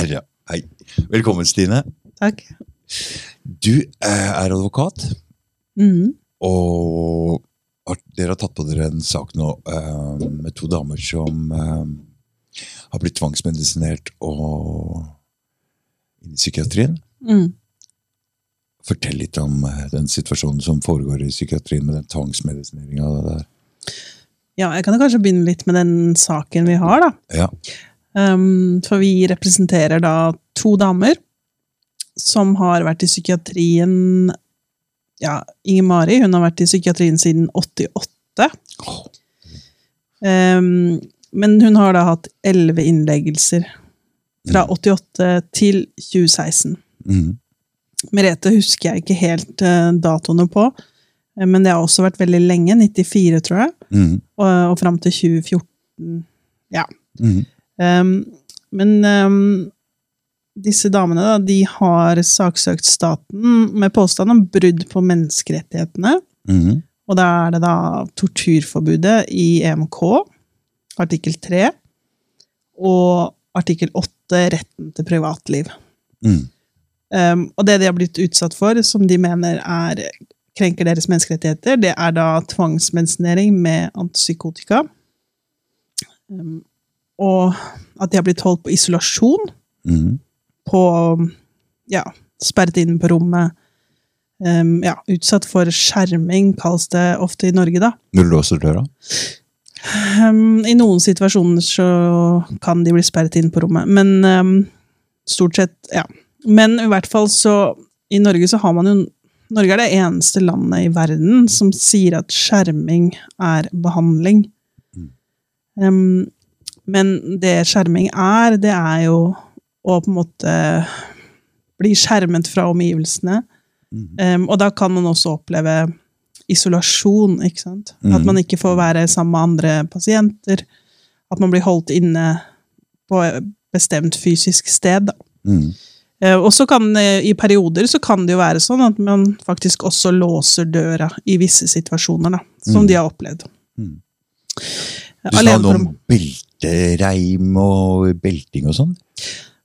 Her, ja. Hei. Velkommen, Stine. Takk. Du eh, er advokat, mm. og dere har tatt på dere en sak nå eh, med to damer som eh, har blitt tvangsmedisinert og inn i psykiatrien. Mm. Fortell litt om den situasjonen som foregår i psykiatrien med den tvangsmedisineringa der. Ja, jeg kan kanskje begynne litt med den saken vi har, da. Ja. Um, for vi representerer da to damer som har vært i psykiatrien Ja, Inger Mari hun har vært i psykiatrien siden 88. Åh, Um, men hun har da hatt elleve innleggelser fra 88 til 2016. Mm. Merete husker jeg ikke helt uh, datoene på, eh, men det har også vært veldig lenge. 94, tror jeg. Mm. Og, og fram til 2014. Ja. Mhm. Um, men um, disse damene da, de har saksøkt staten med påstand om brudd på menneskerettighetene. Mhm. Og da er det da torturforbudet i EMK, artikkel 3, og artikkel 8, retten til privatliv. Mm. Um, og det de har blitt utsatt for, som de mener er krenker deres menneskerettigheter, det er da tvangsmedisinering med antipsykotika. Um, og at de har blitt holdt på isolasjon, Mm. på ja, sperret inn på rommet. Um, ja, utsatt for skjerming, kalles det ofte i Norge, da. Du låser døra? Um, I noen situasjoner så kan de bli sperret inn på rommet, men um, stort sett, ja. Men i hvert fall så I Norge så har man jo Norge er det eneste landet i verden som sier at skjerming er behandling. Um, men det skjerming er, det er jo å på en måte bli skjermet fra omgivelsene. Mm. Um, og da kan man også oppleve isolasjon, ikke sant? At Mhm. man ikke får være sammen med andre pasienter. At man blir holdt inne på et bestemt fysisk sted. Da. Mm. Uh, Og så kan I perioder så kan det jo være sånn at man faktisk også låser døra i visse situasjoner, da, som Mhm. de har opplevd. Mhm. Eh, Du sa noe om rom. Beltereim og belting og sånn.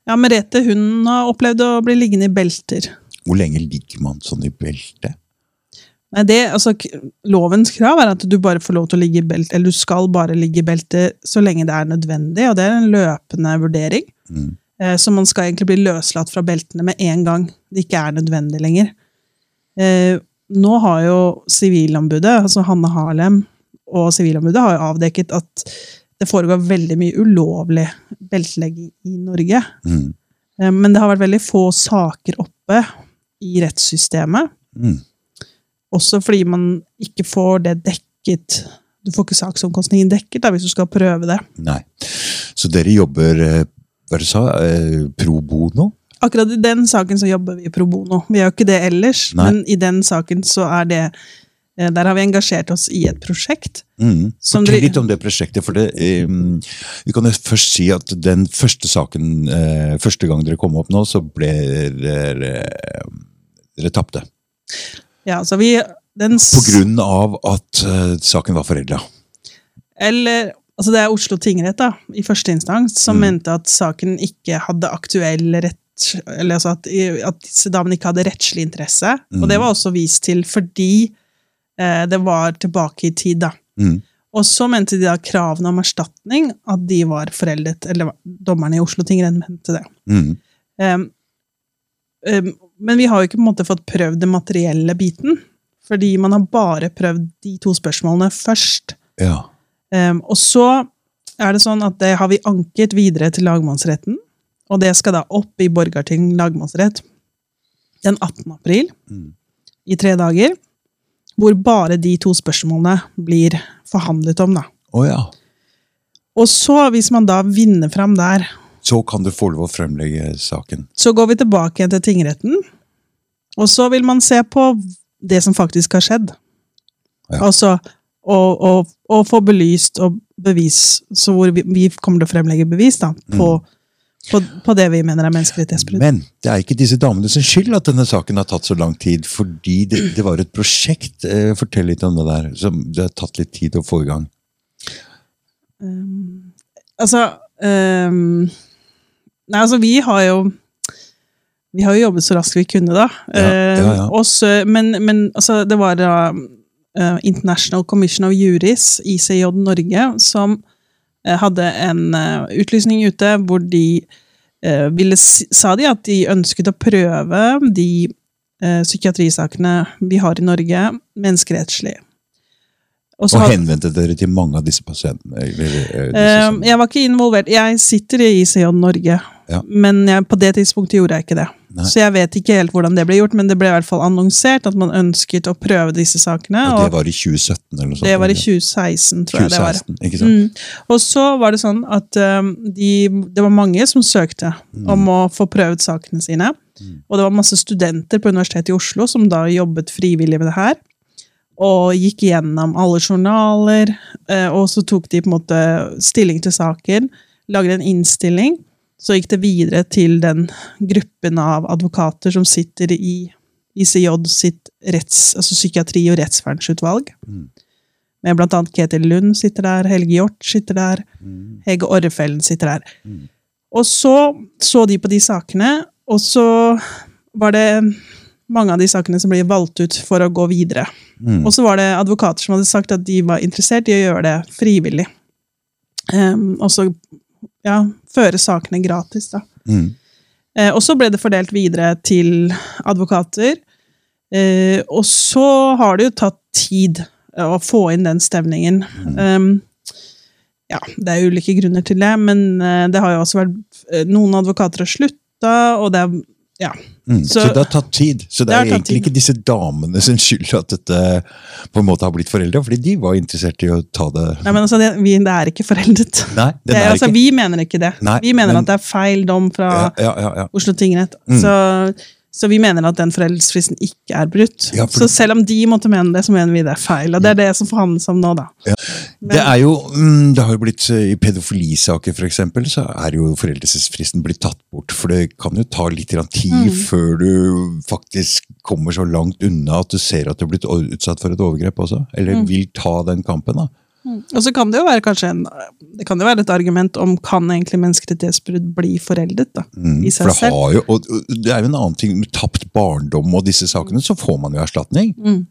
Ja, Merete hun har opplevd å bli liggende i belter. Hvor lenge ligger man sånn i belte? Nei, det, altså, lovens krav er at du bare får lov til å ligge i belte, eller du skal bare ligge i belte så lenge det er nødvendig, og det er en løpende vurdering. Mm. Eh, Så man skal egentlig bli løslatt fra beltene med en gang det ikke er nødvendig lenger. Eh, Nå har jo Sivilombudet, altså Hanne Harlem og Sivilombudet, har jo avdekket at det foregår veldig mye ulovlig beltelegging i Norge. Mhm. Eh, Men det har vært veldig få saker oppe i rettssystemet. Mm. Også fordi man ikke får det dekket Du får ikke saksomkostningen dekket da, hvis du skal prøve det. Nei. Så dere jobber eh, hva du sa, eh, pro bono? Akkurat i den saken så jobber vi pro bono. Vi gjør ikke det ellers, Nei. men i den saken så er det Der har vi engasjert oss i et prosjekt. Mm. Som Fortell litt om det prosjektet. for det, um, Vi kan jo først si at den første saken, uh, første gang dere kom opp nå, så ble dere Dere tapte. Ja, så vi På grunn av at uh, saken var forelda. Eller altså Det er Oslo tingrett da, i første instans som Mm. mente at saken ikke hadde aktuell rett eller altså at, at disse damene ikke hadde rettslig interesse. Mm. Og det var også vist til fordi eh, det var tilbake i tid. da. Mm. Og så mente de da kravene om erstatning at de var foreldet. Eller dommerne i Oslo tingrett mente det. Mm. Um, um, men vi har jo ikke på en måte fått prøvd den materielle biten. Fordi man har bare prøvd de to spørsmålene først. Ja. Um, og så er det sånn at det har vi anket videre til lagmannsretten. Og det skal da opp i Borgarting lagmannsrett den 18. april Mm. i tre dager. Hvor bare de to spørsmålene blir forhandlet om, da. Oh, ja. Og så, hvis man da vinner fram der, Så kan du få lov å fremlegge saken. så går vi tilbake igjen til tingretten. Og så vil man se på det som faktisk har skjedd. Ja. Altså å, få belyst og bevis, så hvor vi, vi kommer til å fremlegge bevis da, på, på, på det vi mener er menneskerettighetsbrudd. Men det er ikke disse damene sin skyld at denne saken har tatt så lang tid, fordi det, det var et prosjekt. Eh, Fortell litt om det der, som det har tatt litt tid å få i gang. Um, altså um, Nei, altså, vi har jo Vi har jo jobbet så raskt vi kunne, da. Ja, ja, ja. Eh, også, men, men altså, det var da eh, International Commission of Juris, ICJ Norge, som hadde en eh, utlysning ute hvor de eh, ville, sa de at de ønsket å prøve de eh, psykiatrisakene vi har i Norge, menneskerettslig. Og Og henvendte dere til mange av disse pasientene? Eh, Eh, jeg var ikke involvert. Jeg sitter i ICJ Norge, Ja. men jeg, på det tidspunktet gjorde jeg ikke det. Nei. Så jeg vet ikke helt hvordan det ble gjort, men det ble i hvert fall annonsert at man ønsket å prøve disse sakene. og det var i 2017 eller noe sånt? det var i 2016, tror jeg det var. Mm. Og så var det sånn at um, de, det var mange som søkte om å få prøvd sakene sine. Mm. Og det var masse studenter på Universitetet i Oslo som da jobbet frivillig med det her. Og gikk gjennom alle journaler, eh, og så tok de på en måte stilling til saken. Lagde en innstilling. Så gikk det videre til den gruppen av advokater som sitter i ICJ sitt retts, altså psykiatri- og rettsvernsutvalg. Mm. Med blant annet Ketil Lund sitter der, Helge Hjort sitter der, Mm. Hege Orrefellen sitter der. Mm. Og så så de på de sakene, og så var det mange av de sakene som ble valgt ut for å gå videre. Mm. Og så var det advokater som hadde sagt at de var interessert i å gjøre det frivillig. Um, og så ja, føre sakene gratis, da. Mm. Eh, og så ble det fordelt videre til advokater. Eh, og så har det jo tatt tid eh, å få inn den stevningen. Um, ja, det er ulike grunner til det, men eh, det har jo også vært eh, Noen advokater har slutta, og det er Ja. Mm. Så, Så- det har tatt tid. Så det, Det er egentlig tid. ikke disse damene sin skyld at dette på en måte har blitt foreldre, fordi de var interessert i å ta det Nei, men altså, det, vi, det er ikke foreldet. Nei, Det er, altså, ikke vi mener ikke det. Nei, vi mener men- at det er feil dom fra ja, ja, ja, ja. Oslo tingrett. Mm. Så, så vi mener at den foreldelsesfristen ikke er brutt. Ja, for- Så selv om de måtte mene det, så mener vi det er feil. Og det er det som forhandles om nå, da. Men- Det er jo, mm, det har jo blitt, eh, I pedofilisaker for eksempel, så er jo foreldelsesfristen blitt tatt bort. For det kan jo ta litt tid Mm. før du faktisk kommer så langt unna at du ser at du er blitt utsatt for et overgrep også. Eller Mm. vil ta den kampen. da. Og så kan det jo være kanskje en, det kan jo være et argument om kan egentlig menneskerettighetsbrudd bli foreldet, da. Mm, I seg det, selv. har jo, og det er jo en annen ting med tapt barndom og disse sakene, så får man jo erstatning. Mm.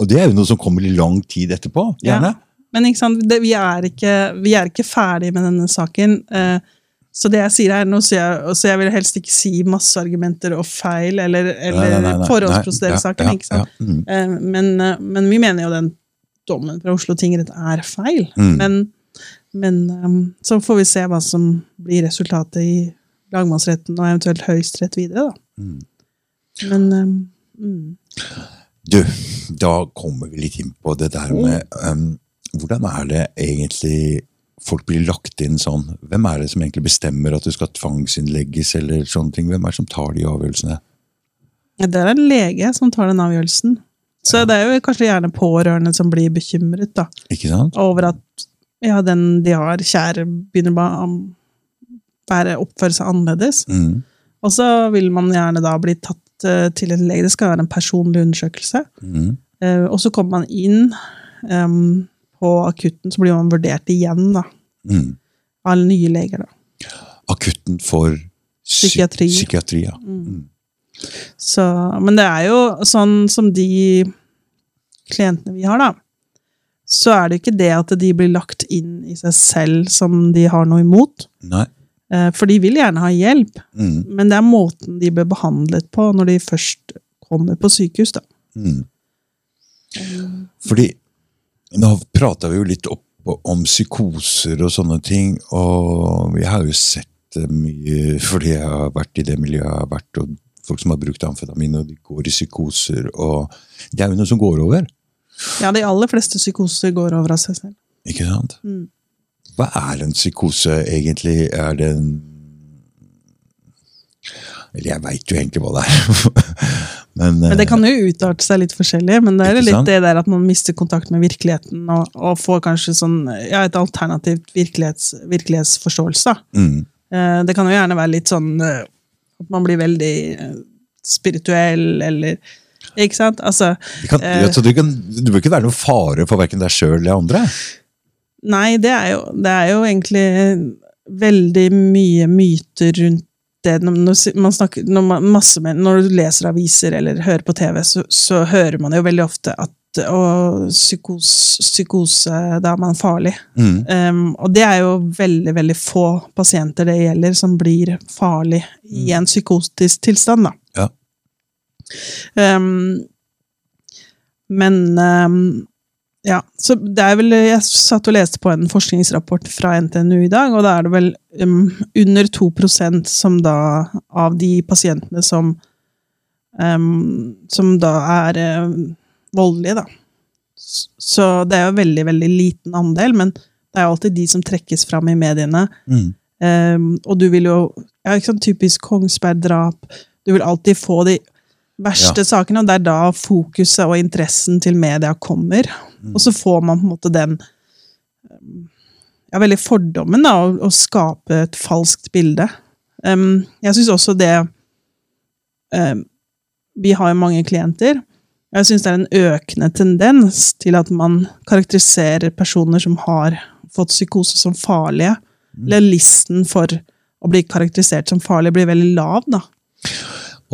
Og det er jo noe som kommer i lang tid etterpå. Ja. gjerne. Men ikke sant, det, vi, er ikke, vi er ikke ferdige med denne saken. Eh, så det jeg sier her nå, så jeg, så jeg vil helst ikke si masse argumenter og feil, eller, eller forhåndsprosedere saken. ja, ja, mm, Eh, men, eh, men vi mener jo den dommen fra Oslo tingrett er feil. Mm. Men, men um, så får vi se hva som blir resultatet i lagmannsretten og eventuelt Høyesterett videre, da. mm. Men um, mm. Du, da kommer vi litt inn på det der med um, Hvordan er det egentlig folk blir lagt inn sånn? Hvem er det som egentlig bestemmer at du skal tvangsinnlegges, eller sånne ting? Hvem er det som tar de avgjørelsene? Det er en lege som tar den avgjørelsen. Så det er jo kanskje gjerne pårørende som blir bekymret da, Ikke sant? over at ja, den de har kjære, begynner bare å være, oppføre seg annerledes. Mm. Og så vil man gjerne da bli tatt uh, til en lege. Det skal være en personlig undersøkelse. Mm. Uh, og så kommer man inn um, på akutten, så blir man vurdert igjen da, Mm. av nye leger. da. Akutten for Psykiatri. psykiatri ja. Så, men det er jo sånn som de klientene vi har, da. Så er det ikke det at de blir lagt inn i seg selv som de har noe imot. Nei. Eh, For de vil gjerne ha hjelp, Mm. men det er måten de blir behandlet på når de først kommer på sykehus. da. Mm. Fordi nå prata vi jo litt opp om psykoser og sånne ting, og jeg har jo sett mye fordi jeg har vært i det miljøet jeg har vært, og folk som har brukt amfetamin, og de går i psykoser, og det er jo noe som går over, Ja, de aller fleste psykoser går over av seg selv. ikke sant? Mm. Hva er en psykose egentlig? Er det en Eller jeg veit jo egentlig hva det er. men, Men det eh, kan jo utarte seg litt forskjellig, men det er litt sant? det der at man mister kontakt med virkeligheten og, og får kanskje sånn, ja, et alternativt virkelighets, virkelighetsforståelse. mm, Eh, Det kan jo gjerne være litt sånn eh, at man blir veldig eh, spirituell, eller Ikke sant? Altså, du kan, eh, du, kan, du bør ikke være noen fare for verken deg sjøl eller andre. nei, det er jo, det er jo egentlig veldig mye myter rundt det når, man snakker, når, man, masse når du leser aviser eller hører på TV, så, så hører man jo veldig ofte at og psykose, psykose, da er man farlig. Mm. Um, og det er jo veldig, veldig få pasienter det gjelder, som blir farlig i en psykotisk tilstand, da. Ja. Um, men um, ja, så det er vel Jeg satt og leste på en forskningsrapport fra NTNU i dag, og da er det vel um, under 2% som da av de pasientene som um, Som da er um, voldelige, da. Så det er jo veldig, veldig liten andel, men det er jo alltid de som trekkes fram i mediene. Mm. Um, og du vil jo ja, ikke sånn Typisk Kongsberg-drap. Du vil alltid få de verste Ja. sakene, og det er da fokuset og interessen til media kommer. Og så får man på en måte den um, ja, veldig fordommen, da, å, å skape et falskt bilde. Um, jeg syns også det um, Vi har jo mange klienter. Jeg syns det er en økende tendens til at man karakteriserer personer som har fått psykose, som farlige. Eller listen for å bli karakterisert som farlig blir veldig lav, da.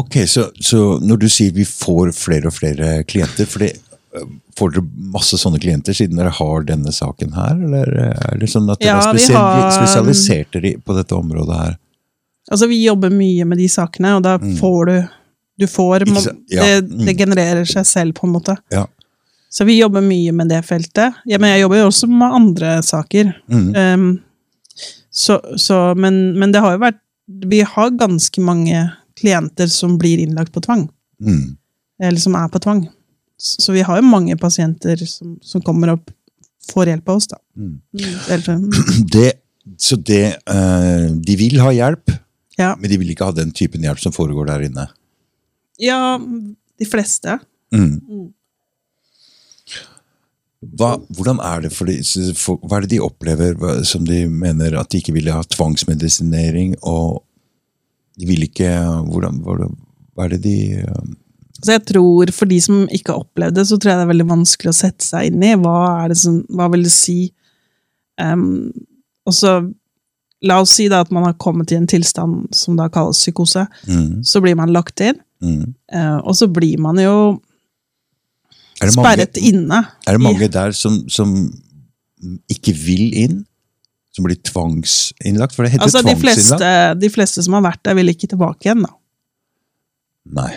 Ok, så, så når du sier vi får flere og flere klienter, for det, øh, får dere masse sånne klienter siden dere har denne saken her, eller er det sånn at dere Ja, er spesial, har- spesialisert dere på dette området her? Altså, vi jobber mye med de sakene, og da får du Du får må, Ja, det, mm. det genererer seg selv, på en måte. Ja. Så vi jobber mye med det feltet. Ja, men jeg jobber jo også med andre saker. Mm. Um, så, så, men, men det har jo vært Vi har ganske mange klienter som blir innlagt på tvang. Mm. Eller som er på tvang. Så, så vi har jo mange pasienter som, som kommer opp får hjelp av oss, da. Mm. Mm, eller- Det, så det øh, De vil ha hjelp, Ja. men de vil ikke ha den typen hjelp som foregår der inne. Ja, de fleste. Mm. Mm. Hva, hvordan er det for de, for, Hva er det de opplever hva, som de mener at de ikke ville ha tvangsmedisinering, og de vil ikke hvordan, hva, er det de øh, Så jeg tror For de som ikke har opplevd det, så tror jeg det er veldig vanskelig å sette seg inn i. Hva, er det som, hva vil det si? Um, og så, La oss si da at man har kommet i en tilstand som da kalles psykose. mm, Så blir man lagt inn, mm. eh, og så blir man jo mange, sperret inne. er det i- mange der som, som ikke vil inn? Som blir tvangsinnlagt? For det heter Altså, de tvangsinnlagt. fleste, de fleste som har vært der, vil ikke tilbake igjen, da. Nei.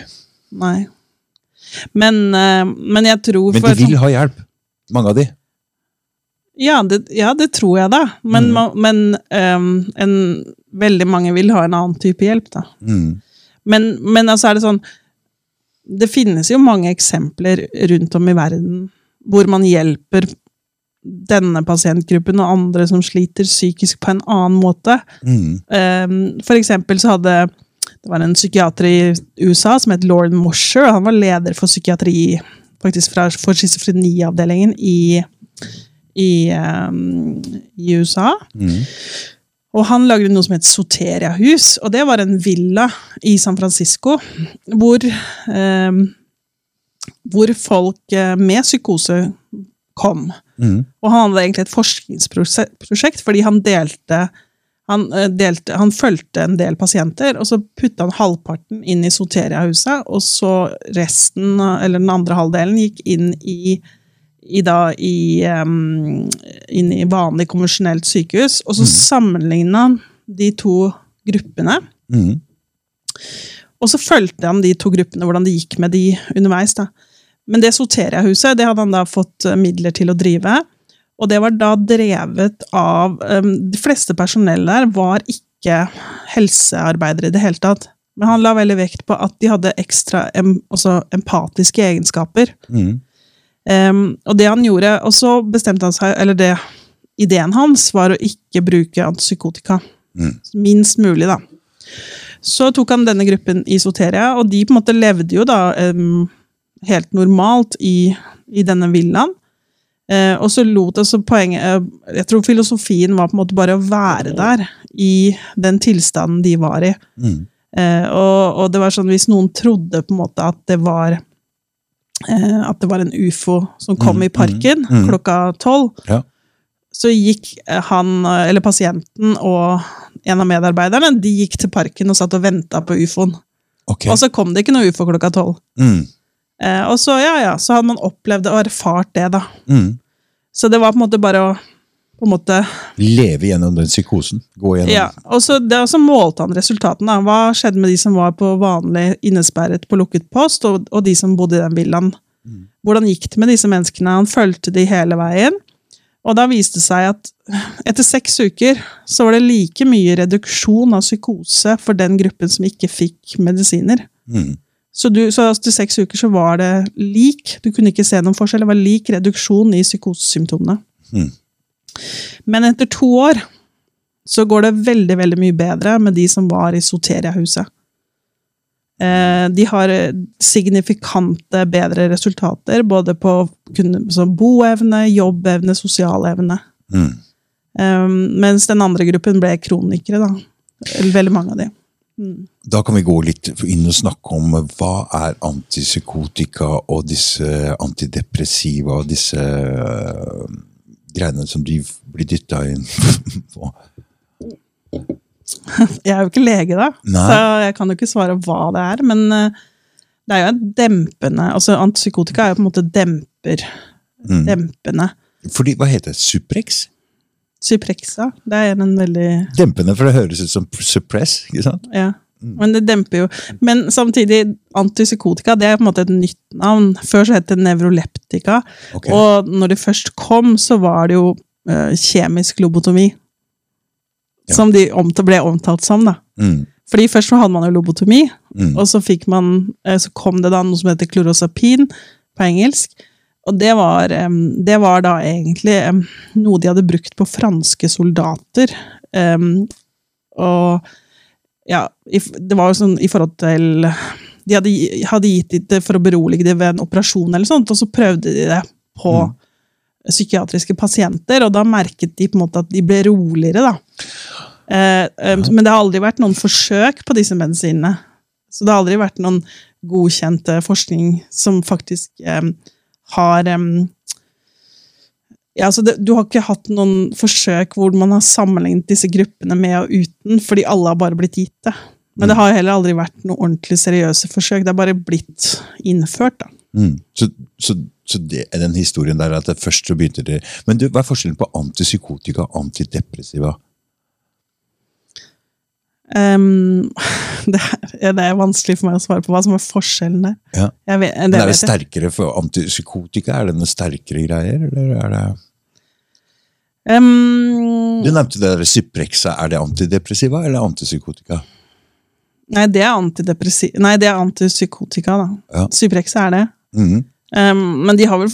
Nei. Men, eh, men jeg tror Men de vil ha hjelp. Mange av de. Ja, det, ja, det tror jeg, da. Men, Mm. men um, en, veldig mange vil ha en annen type hjelp, da. Mm. Men, men altså er det sånn Det finnes jo mange eksempler rundt om i verden hvor man hjelper denne pasientgruppen og andre som sliter psykisk på en annen måte. Mm. Um, For eksempel så hadde det var en psykiater i USA som het Lauren Mosher. Han var leder for psykiatri faktisk fra, for schizofreniavdelingen i, i, um, i USA. Mm. Og han lagde noe som het Soteria-hus, og det var en villa i San Francisco hvor, eh, hvor folk eh, med psykose kom. Mm. Og han hadde egentlig et forskningsprosjekt, fordi han delte han, eh, delte, han fulgte en del pasienter, og så putta han halvparten inn i Soteria-huset, og så resten, eller den andre halvdelen, gikk inn i, i, da, i, um, inn i vanlig konvensjonelt sykehus. Og så sammenligna han de to gruppene. Mm. Og så fulgte han de to gruppene, hvordan det gikk med de underveis. da. Men det Soteria-huset det hadde han da fått eh, midler til å drive. Og det var da drevet av um, De fleste personell der var ikke helsearbeidere i det hele tatt. Men han la veldig vekt på at de hadde ekstra em, altså empatiske egenskaper. Mm. Um, og det han gjorde, og så bestemte han seg, eller det, ideen hans var å ikke bruke antipsykotika. Mm. Minst mulig, da. Så tok han denne gruppen i Soteria, og de på en måte levde jo da um, helt normalt i, i denne villaen. Uh, og så lot altså poenget uh, Jeg tror filosofien var på en måte bare å være der i den tilstanden de var i. Mm. Uh, og, og det var sånn hvis noen trodde på en måte at det var At det var en ufo som kom Mm, i parken mm, mm. klokka tolv, Ja. så gikk eh, han, eh, eller pasienten og en av medarbeiderne de gikk til parken og satt og venta på ufoen. Okay. Og så kom det ikke noe ufo klokka tolv. Mm. Eh, og så, ja, ja, så hadde man opplevd og erfart det, da. Mm. Så det var på en måte bare å på en måte, Leve gjennom den psykosen. Gå gjennom ja, og så, det, og så målte han resultatene. Hva skjedde med de som var på vanlig innesperret på lukket post, og, og de som bodde i den villaen? Hvordan gikk det med disse menneskene? Han fulgte de hele veien. Og da viste det seg at etter seks uker så var det like mye reduksjon av psykose for den gruppen som ikke fikk medisiner. Mm. Så, du, så etter seks uker så var det lik, du kunne ikke se noen forskjell, det var lik reduksjon i psykosesymptomene. Mm. Men etter to år så går det veldig, veldig mye bedre med de som var i Soteria-huset. Eh, de har signifikante bedre resultater, både på boevne, jobbevne, sosialevne. Mm. Eh, mens den andre gruppen ble kronikere, da. Veldig mange av de. Mm. Da kan vi gå litt inn og snakke om hva er antipsykotika og disse antidepressiva og disse greiene som de blir dytta inn på. Jeg er jo ikke lege, da, Nei. så jeg kan jo ikke svare hva det er. Men eh, det er jo en dempende altså Antipsykotika er jo på en måte demper. Mm. Dempende. Fordi, hva heter det? Suprex? Suprexa. det er en veldig Dempende, for det høres ut som suppress. ikke sant? Ja. Men det demper jo. Men samtidig, antipsykotika det er på en måte et nytt navn. Før så het det nevroleptika. Okay. Og når det først kom, så var det jo uh, kjemisk lobotomi. Ja. Som de omtalt, ble omtalt som, da. Mm. Fordi først så hadde man jo lobotomi, Mm. og så, man, eh, så kom det da noe som heter klorosapin på engelsk. Og det var, det var da egentlig noe de hadde brukt på franske soldater. Um, og ja, det var jo sånn i forhold til De hadde, hadde gitt det for å berolige det ved en operasjon, eller sånt, og så prøvde de det på Mm. psykiatriske pasienter, og da merket de på en måte at de ble roligere, da. Eh, em, Men det har aldri vært noen forsøk på disse medisinene. Så det har aldri vært noen godkjente forskning som faktisk eh, har ja, altså det, Du har ikke hatt noen forsøk hvor man har sammenlignet disse gruppene med og uten, fordi alle har bare blitt gitt det. Men det har heller aldri vært noen ordentlig seriøse forsøk. Det er bare blitt innført. da. Mm. Så, så, så det den historien der at det først så begynte det Men du, hva er forskjellen på antipsykotika og antidepressiva? Em, det, er, det er vanskelig for meg å svare på hva som er forskjellen der. Ja. Vet, Men det er det sterkere for antipsykotika? Er det noen sterkere greier, eller er det um, Du nevnte det der Cyprexa. Er det antidepressiva eller antipsykotika? nei, det er antidepressiva Nei, det er antipsykotika, da. Ja. Cyprexa er det. Mhm. Em, men de har vel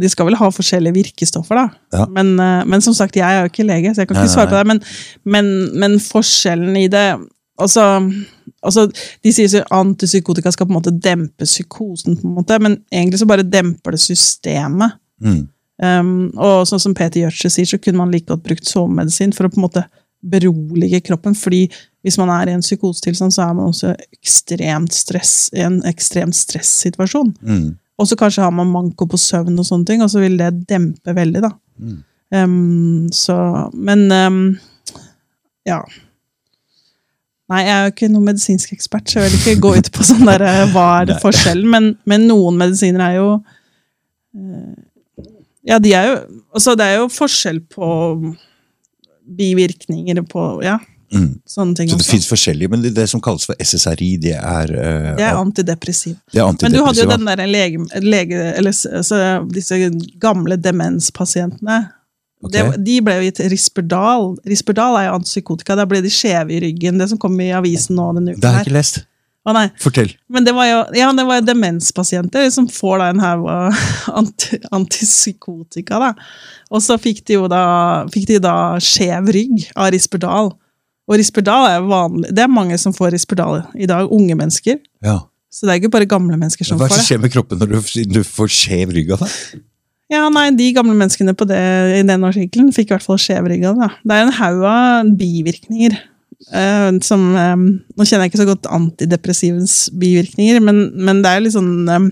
de skal vel ha forskjellige virkestoffer, da. Ja. Men, uh, men som sagt, jeg er jo ikke lege, så jeg kan ikke svare på det. Men, men, men forskjellen i det Altså, altså De sier at antipsykotika skal på en måte dempe psykosen, på en måte, men egentlig så bare demper det systemet. Mm. Um, og sånn som Peter Gjørtse sier, så kunne man like godt brukt sovemedisin for å på en måte berolige kroppen. fordi hvis man er i en psykosetilstand, så er man også ekstremt stress, i en ekstremt stressituasjon. Mm. Og så kanskje har man manko på søvn, og sånne ting, og så vil det dempe veldig. da. Mm. Um, så, men um, ja. Nei, jeg er jo ikke noen medisinsk ekspert, så jeg vil ikke gå ut på sånn der, eh, hva er det Nei. forskjellen, men, men noen medisiner er jo eh, Ja, de er jo Altså, det er jo forskjell på bivirkninger på Ja, Mm. sånne ting Så det fins forskjellige, men det, det som kalles for SSRI, det er, uh, Det er antidepressiv. det er Men du hadde jo den der lege... lege eller s- altså, disse gamle demenspasientene. Okay. Det, de ble jo gitt Risperdal. Risperdal er jo antipsykotika. Da ble de skjeve i ryggen. Det som kom i avisen nå denne Det har jeg ikke lest. Å. Fortell. Men det var jo ja, det var jo demenspasienter som får da en haug anti, antipsykotika. da. Og så fikk de jo da, fikk de da skjev rygg av Risperdal. Og Risperdal er vanlig. Det er mange som får Risperdal i dag. Unge mennesker. Ja. Så det er ikke bare gamle mennesker som får det som skjer med kroppen når du, du får skjev rygg av det? Ja, nei, De gamle menneskene på det, i den artikkelen fikk i hvert fall skjev rygg av det. Det er en haug av bivirkninger. Uh, som, um, nå kjenner jeg ikke så godt antidepressivens bivirkninger, men, men det er litt sånn um,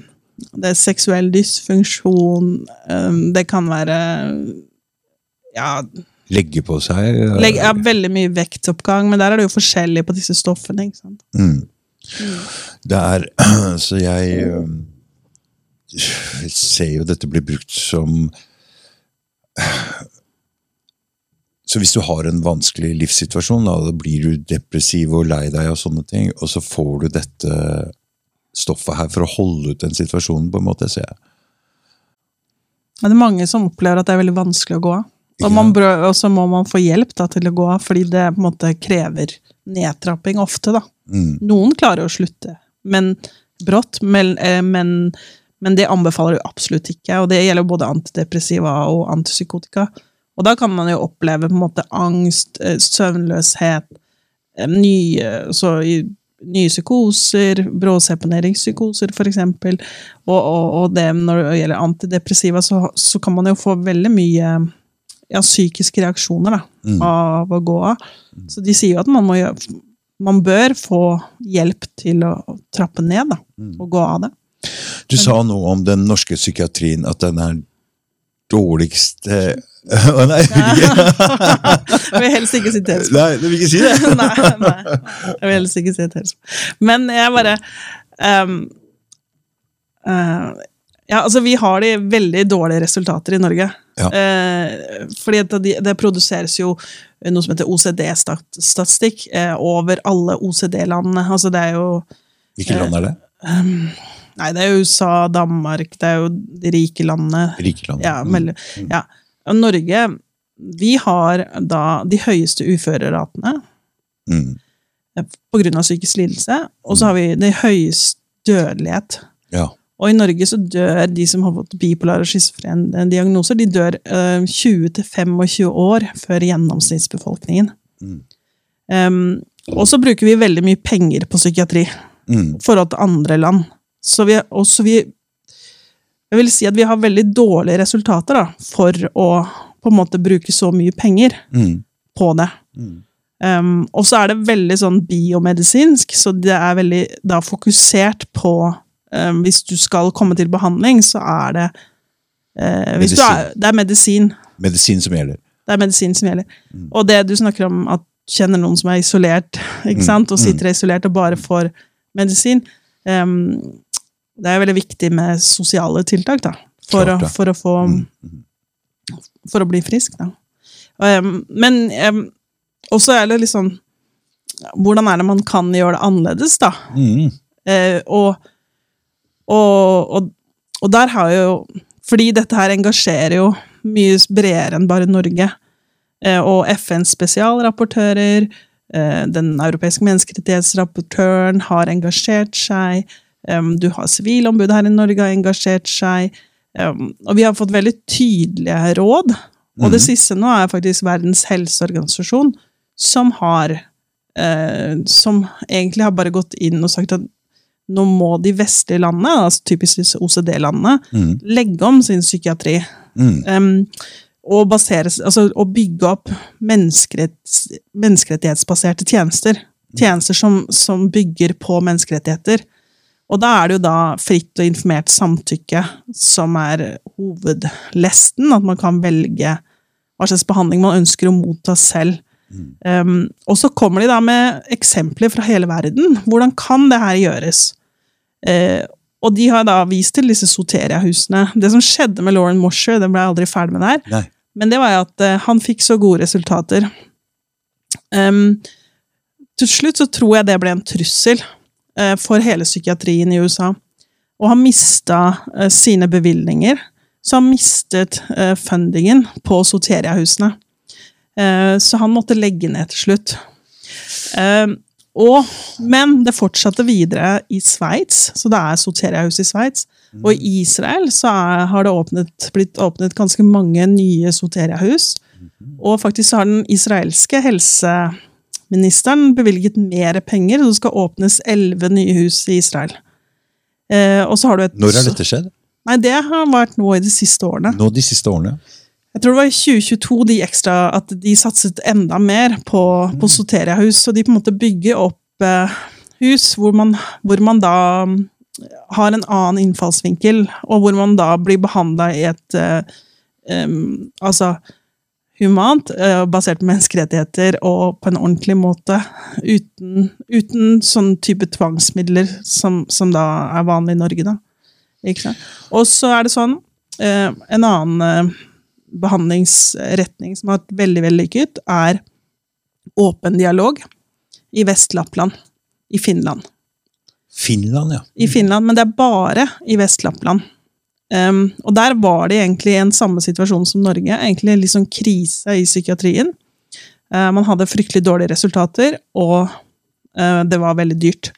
Det er seksuell dysfunksjon, um, det kan være ja, legge på seg. Legg, ja, veldig mye vektoppgang, men der er det jo forskjellig på disse stoffene. ikke sant? Mm. Det er Så jeg jeg ser jo dette blir brukt som Så hvis du har en vanskelig livssituasjon, da, blir du depressiv og lei deg, og sånne ting, og så får du dette stoffet her for å holde ut den situasjonen, på en måte, ser jeg. Men det er mange som opplever at det er veldig vanskelig å gå av. Og, så må man få hjelp da, til å gå av, fordi det på en måte krever nedtrapping ofte. da. Mm. Noen klarer å slutte, men brått. Men, eh, men, men det anbefaler du absolutt ikke, og det gjelder både antidepressiva og antipsykotika. Og da kan man jo oppleve på en måte angst, eh, søvnløshet, eh, nye, så nye psykoser, bråseponeringspsykoser eksempel. Og, og, og det når det gjelder antidepressiva, så, så kan man jo få veldig mye ja, psykiske reaksjoner da, Mm. av å gå av. Så de sier jo at man, må gjøre, man bør få hjelp til å trappe ned da, Mm. og gå av det. Du sa noe om den norske psykiatrien, at den er dårligst Å nei, jeg vil ikke, Jeg vil helst ikke si sitere nei, du vil ikke si det? nei, nei, jeg vil helst ikke si sitere Men jeg bare um, Ja, altså vi har de veldig dårlige resultater i Norge. Ja. Eh, fordi det, det produseres jo noe som heter OCD-statistikk eh, over alle OCD-landene. Altså det er jo Hvilke land er det? Nei, det er USA, Danmark, det er jo de rike landene. Rike landene. Ja, Mm. mellom, ja. Og Norge, vi har da de høyeste uføreratene Mm. på grunn av psykisk lidelse, og så har vi det høyeste dødelighet. Og i Norge så dør de som har fått bipolar og schizofrene diagnoser, de dør eh, 20-25 år før gjennomsnittsbefolkningen. Mm. Um, og så bruker vi veldig mye penger på psykiatri Mm. forhold til andre land. Så vi, også vi Jeg vil si at vi har veldig dårlige resultater da, for å på en måte bruke så mye penger Mm. på det. Mm. Um, og så er det veldig sånn biomedisinsk, så det er veldig da fokusert på Hvis du skal komme til behandling, så er det eh, er, Det er medisin. Medisin som gjelder. Det er medisin som gjelder. Mm. Og det du snakker om, at kjenner noen som er isolert, ikke Mm, sant? og mm. sitter isolert og bare får medisin um, Det er veldig viktig med sosiale tiltak, da. For, Klart å, for å få Mm. Mm. for å bli frisk, da. Um, men um, også er det litt sånn Hvordan er det man kan gjøre det annerledes, da? Mm. Uh, og, og, og, og der har jo Fordi dette her engasjerer jo mye bredere enn bare Norge. Eh, og FNs spesialrapportører, eh, den europeiske menneskerettighetsrapportøren har engasjert seg. Um, du har Sivilombudet her i Norge har engasjert seg. Um, og vi har fått veldig tydelige råd. Og det Mhm. siste nå er faktisk Verdens helseorganisasjon, som har eh, Som egentlig har bare gått inn og sagt at nå må de vestlige landene, altså typisk OCD-landene, Mm. legge om sin psykiatri. Mm. Um, og, basere, altså, og bygge opp menneskerettighetsbaserte tjenester. Tjenester som, som bygger på menneskerettigheter. Og da er det jo da fritt og informert samtykke som er hovedlesten. At man kan velge hva slags behandling man ønsker å motta selv. Um, og så kommer de da med eksempler fra hele verden. Hvordan kan det her gjøres? Eh, og de har da vist til disse Soteria-husene. Det som skjedde med Lauren Mosher, det ble jeg aldri ferdig med der, Nei. men det var at eh, han fikk så gode resultater. Um, til slutt så tror jeg det ble en trussel eh, for hele psykiatrien i USA. Og han mista eh, sine bevilgninger. Så han mistet eh, fundingen på Soteria-husene. Eh, så han måtte legge ned til slutt. Og, men det fortsatte videre i Sveits, så det er Soteria-hus i Sveits. Og i Israel så er, har det åpnet, blitt åpnet ganske mange nye soteriahus. Og faktisk har den israelske helseministeren bevilget mer penger, så det skal åpnes elleve nye hus i Israel. Eh, og så har du et Når har dette skjedd? Nei, det har vært nå i de siste årene. Nå de siste årene? Jeg tror det var i 2022 de ekstra, at de satset enda mer på, på Soteria-hus. Så de på en måte bygger opp eh, hus hvor man, hvor man da mm, har en annen innfallsvinkel, og hvor man da blir behandla i et eh, um, Altså humant, eh, basert på menneskerettigheter og på en ordentlig måte. Uten, uten sånn type tvangsmidler som, som da er vanlig i Norge. da. Ikke sant? Og så er det sånn eh, En annen eh, behandlingsretning som har vært veldig vellykket, er åpen dialog i Vest-Lappland i Finland. Finland, ja. I Finland, men det er bare i Vest-Lappland. Um, og der var det egentlig en samme situasjon som Norge. Egentlig litt sånn krise i psykiatrien. Uh, man hadde fryktelig dårlige resultater, og uh, det var veldig dyrt.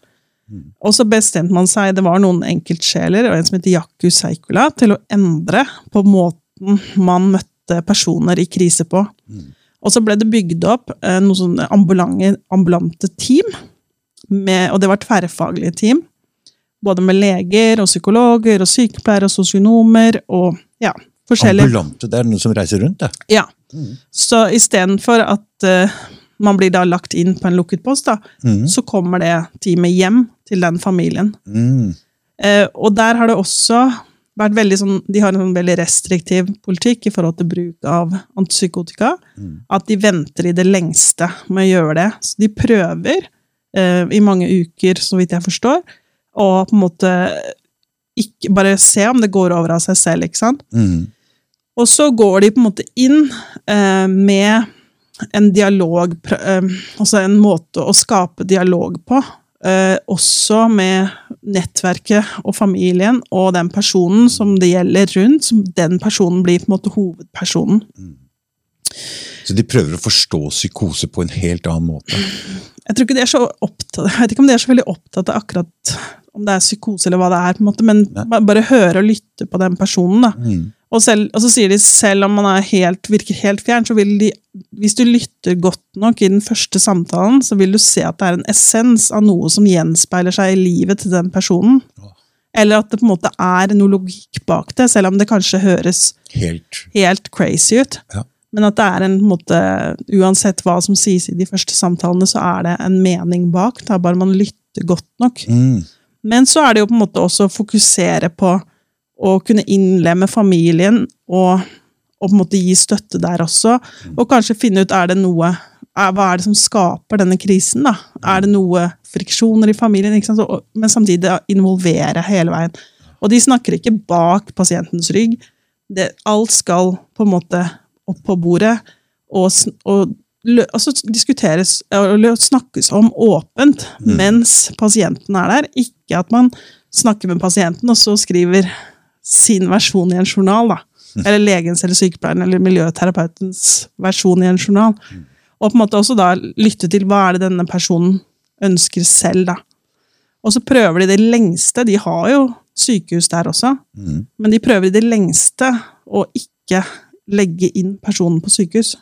Mm. Og så bestemte man seg, det var noen enkeltsjeler og en som heter Jakku Seikula, til å endre på måten man møtte personer i krise på. Mm. Og så ble det bygd opp uh, noen sånne ambulante, team, med, og det var tverrfaglige team. Både med leger og psykologer og sykepleiere og sosionomer og ja, forskjellige Ambulante, det er noen som reiser rundt, det. Ja. Mm. Så istedenfor at eh, man blir da lagt inn på en lukket post, da, Mm. så kommer det teamet hjem til den familien. Mm. Eh, og der har det også sånn De har en sånn veldig restriktiv politikk i forhold til bruk av antipsykotika. Mm. At de venter i det lengste med å gjøre det. Så de prøver eh, i mange uker, så vidt jeg forstår, å på en måte ikke bare se om det går over av seg selv, ikke sant? Mm. Og så går de på en måte inn eh, med en dialog, eh, altså en måte å skape dialog på. Eh, også med nettverket og familien og den personen som det gjelder rundt. Som den personen blir på en måte hovedpersonen. Så de prøver å forstå psykose på en helt annen måte. Jeg tror ikke de er så opptatt Jeg vet ikke om de er så veldig opptatt av akkurat om det er psykose eller hva det er, på en måte, men Nei. bare høre og lytte på den personen. da. Mm. Og, selv, og så sier de selv om man er helt, virker helt fjern, så vil de Hvis du lytter godt nok i den første samtalen, så vil du se at det er en essens av noe som gjenspeiler seg i livet til den personen. Eller at det på en måte er noe logikk bak det, selv om det kanskje høres Helt helt crazy ut. Ja. Men at det er en en måte Uansett hva som sies i de første samtalene, så er det en mening bak. Er bare man lytter godt nok. mm. Men så er det jo på en måte også å fokusere på å kunne innlemme familien og, og på en måte gi støtte der også. Og kanskje finne ut er det noe er, Hva er det som skaper denne krisen? da? Er det noe friksjoner i familien? Så, og- men samtidig involvere hele veien. Og de snakker ikke bak pasientens rygg. Det, alt skal på en måte opp på bordet og, og altså diskuteres og snakkes om åpent Mm. mens pasienten er der. Ikke at man snakker med pasienten og så skriver sin versjon i en journal. da. Eller legens eller sykepleieren eller miljøterapeutens versjon i en journal. Og på en måte også da lytte til hva er det denne personen ønsker selv. da. Og så prøver de det lengste. De har jo sykehus der også, Mm. men de prøver i det lengste å ikke legge inn personen på sykehus.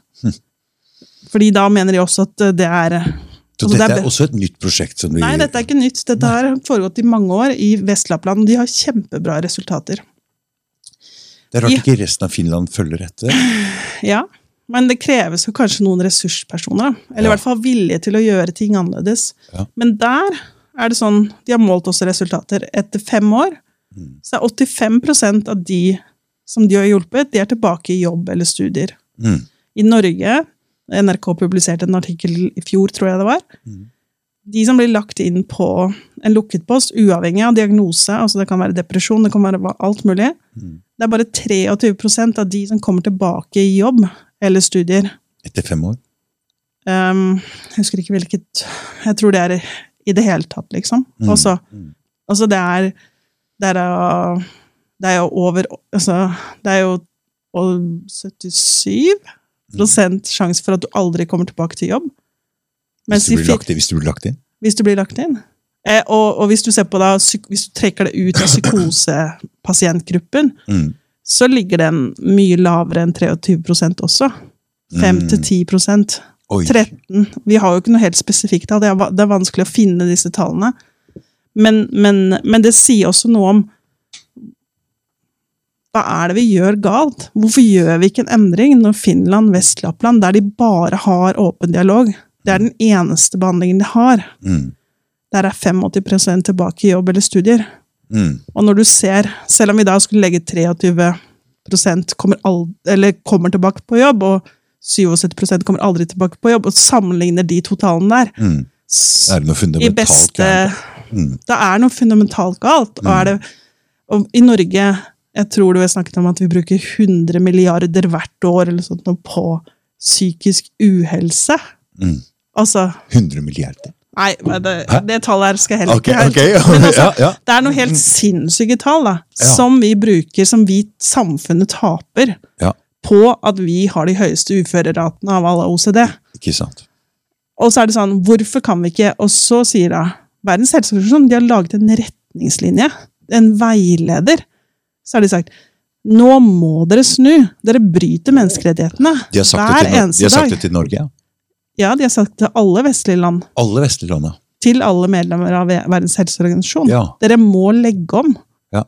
Fordi da mener de også at det er Så Altså, dette er også et nytt prosjekt som vi... Nei, dette er ikke nytt. Dette har foregått i mange år i Vest-Lappland. De har kjempebra resultater. Det er rart ikke resten av Finland følger etter. Ja, men det kreves jo kanskje noen ressurspersoner. Eller Ja. i hvert fall vilje til å gjøre ting annerledes. Ja. Men der er det sånn, de har målt også resultater. Etter fem år Mm. så er 85% av de som de har hjulpet, de er tilbake i jobb eller studier. Mm. I Norge, NRK publiserte en artikkel i fjor, tror jeg det var, Mm. De som blir lagt inn på en lukket post, uavhengig av diagnose, altså det kan være depresjon, det kan være alt mulig, Mm. det er bare 23% av de som kommer tilbake i jobb eller studier. Etter fem år. Um, jeg husker ikke hvilket Jeg tror det er i det hele tatt, liksom. Mm. Altså, Mm. altså det er det er, det er jo over altså, Det er jo og 77 sjanse for at du aldri kommer tilbake til jobb. Hvis du, blir lagt, hvis du blir lagt inn. hvis du blir lagt inn. Eh, og, og hvis du ser på da, hvis du trekker det ut av psykosepasientgruppen, Mm. så ligger den mye lavere enn 23% også. 5-10 mm. 13. Vi har jo ikke noe helt spesifikt tall. Det det er vanskelig å finne disse tallene. Men, men, men det sier også noe om hva er det vi gjør galt? Hvorfor gjør vi ikke en endring når Finland, Vest-Lappland, der de bare har åpen dialog, det er den eneste behandlingen de har, Mm. der er 85 tilbake i jobb eller studier. Mm. Og når du ser, selv om vi da skulle legge 23% kommer, all, eller kommer tilbake på jobb, og 77% kommer aldri tilbake på jobb, og sammenligner de to tallene der Mm. Det er noe fundamentalt beste gærent. Mm. Det er noe fundamentalt galt. Og, det, og i Norge Jeg tror du har snakket om at vi bruker 100 milliarder hvert år eller sånt på psykisk uhelse. Mm. Altså 100 milliarder. Nei, det, det tallet her skal jeg heller Ok, okay. ok. Men altså, ja, ja. Det er noe helt sinnssyke tall da, Ja. som vi bruker, som vi samfunnet taper Ja. på at vi har de høyeste uføreratene av alle OCD. Ikke sant. Og så er det sånn, hvorfor kan vi ikke Og så sier da Verdens helseorganisasjon de har laget en retningslinje, en veileder. Så har de sagt nå må dere snu. Dere bryter menneskerettighetene hver eneste dag. De har sagt det til Norge, ja. Ja, de har sagt til alle vestlige land. Alle vestlige land, ja. Til alle medlemmer av Verdens helseorganisasjon. Ja. Dere må legge om. Ja.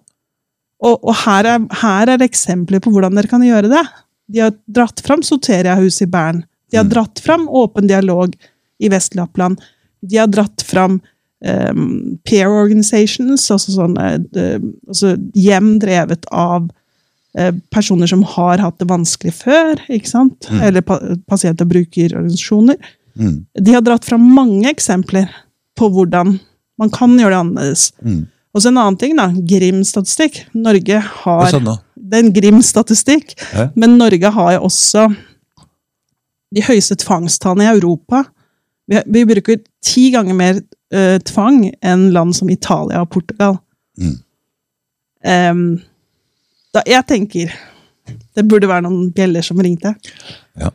Og, og her, er, her er eksempler på hvordan dere kan gjøre det. De har dratt fram Soteria-huset i Bern. De har Mm. dratt fram Åpen dialog i Vest-Lappland. De har dratt fram um, peer organizations, altså, sånne, de, altså hjem drevet av eh, personer som har hatt det vanskelig før, ikke sant? Mm. Eller pa pasient- og brukerorganisasjoner. Mm. De har dratt fram mange eksempler på hvordan man kan gjøre det annerledes. Mm. Og så en annen ting, da. Grim-statistikk. Norge har det er, sånn, Det er en Grim-statistikk, Hæ? men Norge har jo også de høyeste tvangstallene i Europa. Vi, vi bruker ti ganger mer uh, tvang enn land som Italia og Portugal. Mm. Da, jeg tenker det burde være noen bjeller som ringte. Ja.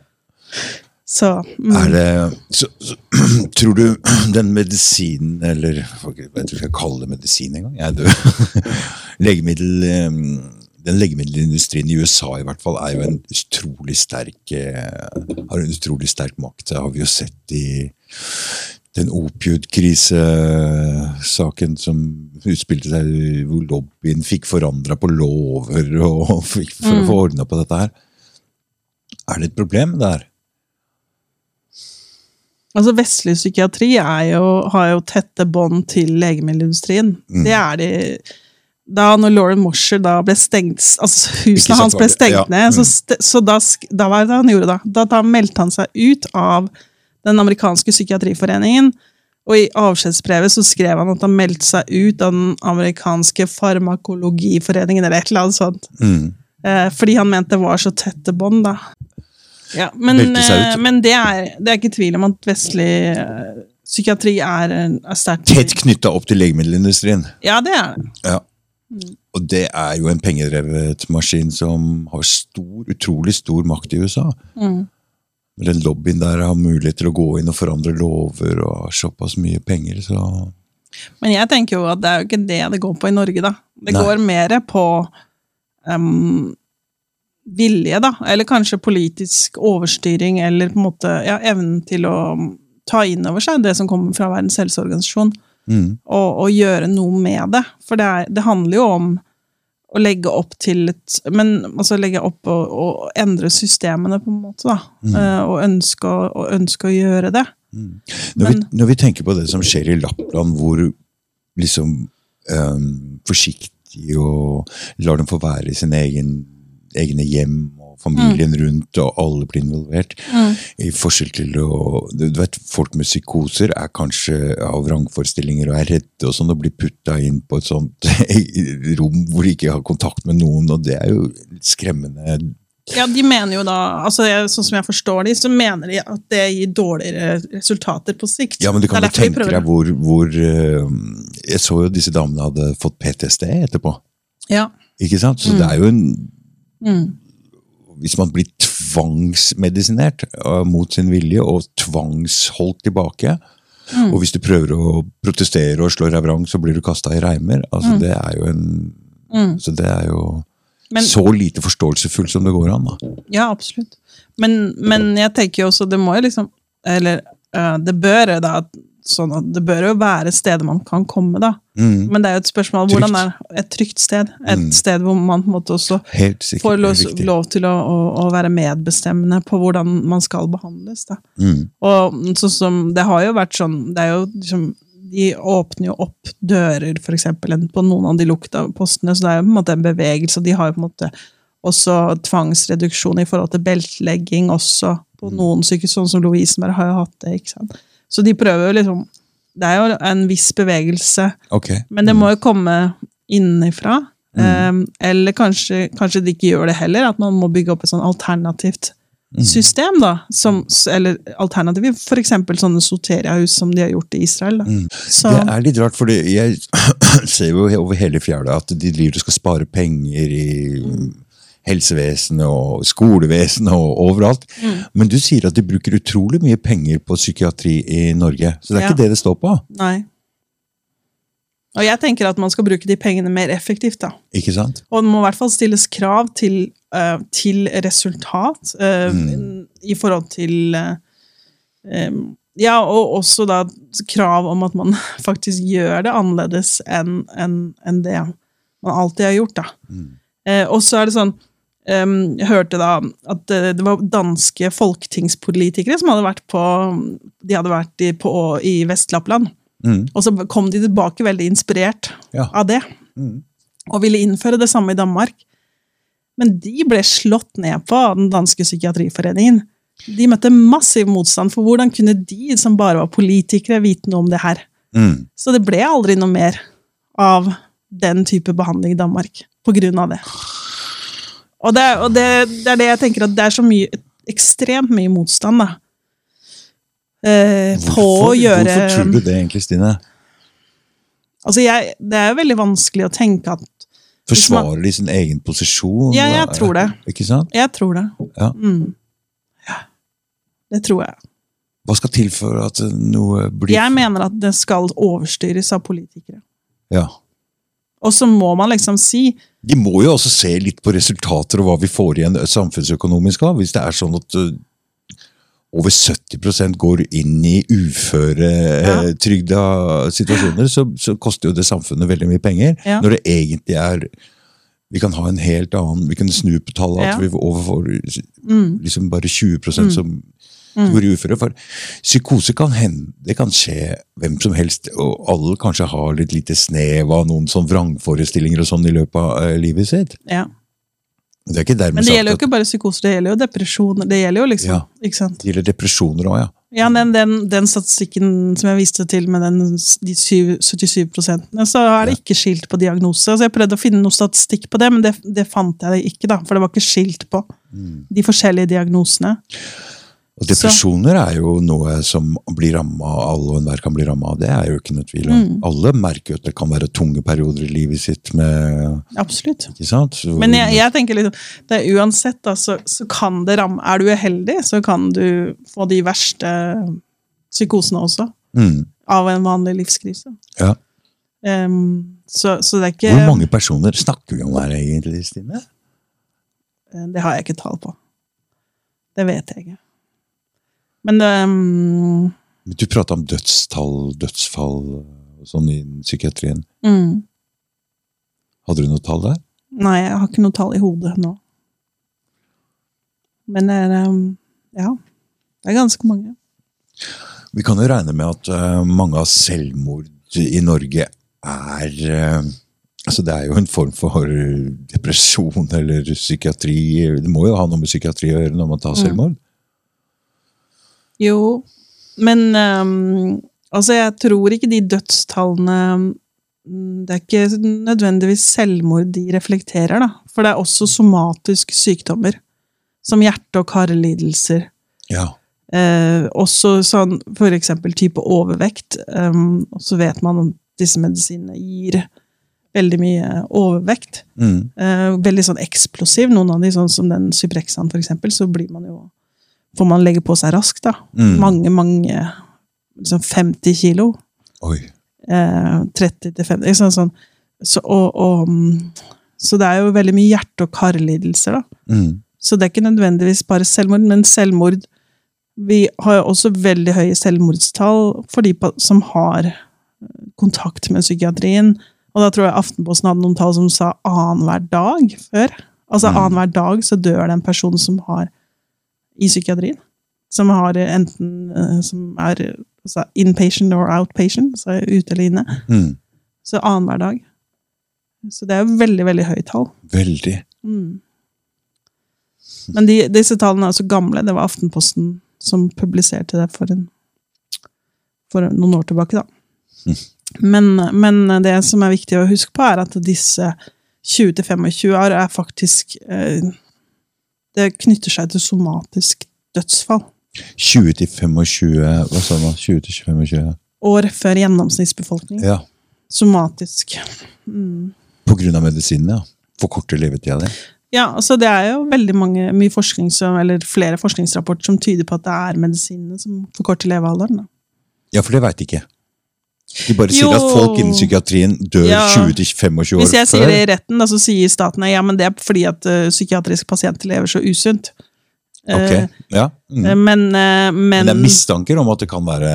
Så mm, Er det så, så, Tror du den medisinen, eller jeg vet ikke om jeg skal kalle det medisin engang, jeg er død. Legemiddel, den legemiddelindustrien i USA i hvert fall er jo en utrolig sterk eh, har en utrolig sterk makt. Det har vi jo sett i den opiudkrisesaken som utspilte seg, hvor lobbyen fikk forandra på lover og fikk, for å Mm. få ordna på dette her. Er det et problem der? Altså Vestlig psykiatri jo, har jo tette bånd til legemiddelindustrien. Mm. Det er de Da når Lauren Mosher da ble stengt altså sant, hans ble stengt ja, ned, så, mm. så da, da var det han gjorde da. Da, da meldte han seg ut av den amerikanske psykiatriforeningen. Og i avskjedsbrevet så skrev han at han meldte seg ut av den amerikanske farmakologiforeningen, eller et eller annet sånt. Mm. Eh, fordi han mente det var så tette bånd, da. Ja, men, eh, men det, er, det er ikke tvil om at vestlig eh, psykiatri er, er sterkt Tett knytta opp til legemiddelindustrien. Ja, det er det. Ja. Og det er jo en pengedrevet maskin som har stor, utrolig stor makt i USA. Mm. Den lobbyen der har mulighet til å gå inn og forandre lover og har såpass mye penger, så Men jeg tenker jo at det er jo ikke det det går på i Norge, da. Det Nei. går mer på um, vilje, da. Eller kanskje politisk overstyring, eller på en måte ja, evnen til å ta inn over seg det som kommer fra Verdens helseorganisasjon, mm. og, og gjøre noe med det. For det, er, det handler jo om å legge opp til et Men altså legge opp og, og endre systemene, på en måte, da. Mm. uh, og, ønske, å- og ønske å gjøre det. Når, vi, når vi tenker på det som skjer i Lappland, hvor liksom um, forsiktig og lar dem få være i sine egen, egne hjem, familien rundt, og alle blir involvert. I forskjell til å Du vet, folk med psykoser er kanskje av vrangforestillinger og er redde og sånn, og blir putta inn på et sånt rom hvor de ikke har kontakt med noen, og det er jo skremmende. Ja, de mener jo da, altså sånn som jeg forstår de, så mener de at det gir dårligere resultater på sikt. Ja, men du kan jo tenke deg hvor, hvor Jeg så jo disse damene hadde fått PTSD etterpå. Ja. Ikke sant? Så det er jo en Mm. Hvis man blir tvangsmedisinert uh, mot sin vilje og tvangsholdt tilbake, Mm. og hvis du prøver å protestere og slå deg vrang, så blir du kasta i reimer. Altså, Det er jo en Mm. Så det er jo Men, så lite forståelsesfullt som det går an. da. ja, absolutt. Men, men jeg tenker jo også, det må jo liksom Eller uh, det bør da sånn at det bør jo være steder man kan komme, da. Mm. Men det er jo et spørsmål Trygt. hvordan er et trygt sted? Et Mm. sted hvor man på en måte også sikkert. får lov, lov til å, å, å være medbestemmende på hvordan man skal behandles. da. Mm. Og sånn som, det har jo vært sånn det er jo liksom, De åpner jo opp dører, for eksempel, på noen av de lukta postene, så det er jo på en måte en bevegelse. De har jo på en måte også tvangsreduksjon i forhold til beltlegging også På noen sykehus, sånn som Lovisenberg har jo hatt det. ikke sant? Så de prøver jo liksom Det er jo en viss bevegelse, okay. men det må jo komme innenfra. Um, eller kanskje, kanskje de ikke gjør det heller, at man må bygge opp et sånn alternativt system. da, som, Eller alternativ, f.eks. sånne soteriahus som de har gjort i Israel. da. Så, Det er litt rart, for jeg ser jo over hele fjæra at de driver og skal spare penger i helsevesenet og skolevesenet og overalt. Mm. Men du sier at de bruker utrolig mye penger på psykiatri i Norge. Så det er Ja. ikke det det står på. Nei. Og jeg tenker at man skal bruke de pengene mer effektivt. da. Ikke sant? Og det må i hvert fall stilles krav til, uh, til resultat eh, i forhold til uh, um, Ja, og også da krav om at man faktisk gjør det annerledes enn en, en det man alltid har gjort. da. Eh, og så er det sånn Jeg hørte da at det, det var danske folketingspolitikere som hadde vært på De hadde vært i, på, i Vest-Lappland. Mm. Og så kom de tilbake veldig inspirert Ja. av det. Mm. Og ville innføre det samme i Danmark. Men de ble slått ned på av den danske psykiatriforeningen. De møtte massiv motstand, for hvordan kunne de, som bare var politikere, vite noe om det her? Mm. Så det ble aldri noe mer av den type behandling i Danmark på grunn av det. Og, det, og det, det er det jeg tenker at det er så mye, ekstremt mye motstand, da. Eh, på å gjøre hvorfor tror du det egentlig, Stine? Altså, jeg, det er jo veldig vanskelig å tenke at Forsvarer man- de sin egen posisjon? Ja, jeg tror det. Ikke sant? Jeg tror det. Ja. Mm. Ja. Det tror jeg. Hva skal til for at noe blir Jeg mener at det skal overstyres av politikere. Ja. Og så må man liksom si De må jo også se litt på resultater og hva vi får igjen samfunnsøkonomisk av. Hvis det er sånn at uh, over 70% går inn i uføretrygda situasjoner, så, så koster jo det samfunnet veldig mye penger. Ja. Når det egentlig er Vi kan ha en helt annen Vi kan snu på tallet. Ja. At vi overfor mm, liksom bare 20 som går blir uføre. For psykose kan hende, det kan skje hvem som helst, og alle kanskje har litt lite snev av noen sånn vrangforestillinger og sånn i løpet av eh, livet sitt. ja. Det er Men det gjelder jo ikke bare psykoser, det gjelder jo depresjoner. Det gjelder jo liksom, Ja. ikke sant? det gjelder depresjoner òg, ja. Ja, den, den, den statistikken som jeg viste til med den, de 7, 77 prosentene, så er det ikke skilt på diagnose. Altså jeg prøvde å finne noe statistikk på det, men det, det fant jeg ikke, da, for det var ikke skilt på de forskjellige diagnosene. Og depresjoner er jo noe som blir ramma alle og enhver kan bli ramma av. Det er jo ikke noe tvil om. Mm. Alle merker jo at det kan være tunge perioder i livet sitt med Absolutt. Ikke sant? Så- Men jeg, jeg tenker liksom, det er uansett, da, så, så kan det ramme Er du uheldig, så kan du få de verste psykosene også. mm, Av en vanlig livskrise. ja. Um, så, så det er ikke Hvor mange personer snakker vi om her egentlig, Stine? Eh, Det har jeg ikke tall på. Det vet jeg ikke. Men um, Du prata om dødstall, dødsfall sånn i psykiatrien. mm, Hadde du noe tall der? Nei, jeg har ikke noe tall i hodet nå. Men det er um, Ja. Det er ganske mange. Vi kan jo regne med at uh, mange av selvmord i Norge er uh, Altså Det er jo en form for depresjon eller psykiatri. Det må jo ha noe med psykiatri å gjøre når man tar selvmord. Jo, men um, altså, jeg tror ikke de dødstallene mm, Det er ikke nødvendigvis selvmord de reflekterer, da. For det er også somatiske sykdommer. Som hjerte- og karlidelser. Ja. Eh, også sånn for eksempel type overvekt. Um, og så vet man at disse medisinene gir veldig mye overvekt. Mm. Eh, veldig sånn eksplosiv. Noen av de, sånn som den Cyprexan, for eksempel, så blir man jo Får man legge på seg raskt, da. Mm. Mange, mange liksom 50 kilo. Oi. Eh, 30 til 50 ikke sant, sånn. Så, og, og, mm, så det er jo veldig mye hjerte- og karlidelser, da. Mm. Så det er ikke nødvendigvis bare selvmord, men selvmord Vi har jo også veldig høye selvmordstall for de som har eh, kontakt med psykiatrien. Og da tror jeg Aftenposten hadde noen tall som sa annenhver dag før. Altså Mm. annenhver dag så dør det en person som har i psykiatrien. Som har enten eh, som er altså inpatient or outpatient, så er ute eller inne. Mm. Så annenhver dag. Så det er jo veldig, veldig høyt tall. Veldig. Mm. Men de, disse tallene er så gamle. Det var Aftenposten som publiserte det for, en, for noen år tilbake, da. Men, men det som er viktig å huske på, er at disse 20-25 år er faktisk eh, Det knytter seg til somatisk dødsfall. 20 til 25 Hva sa du? 20 til 25? År før gjennomsnittsbefolkning. Ja. Somatisk. Mm. På grunn av medisinene, ja. Forkorter levetida di. Ja, altså det er jo veldig mange, mye forskning som, eller flere forskningsrapporter som tyder på at det er medisinene som forkorter levealderen. Da. Ja, for det veit ikke. De bare sier Jo. at folk innen psykiatrien dør Ja. 20-25 år før. Hvis jeg sier det i retten, da, så sier staten ja, men det er fordi at uh, psykiatriske pasienter lever så usunt. Ok, Eh, ja. Mm. eh, men, eh, men Men det er mistanker om at det kan være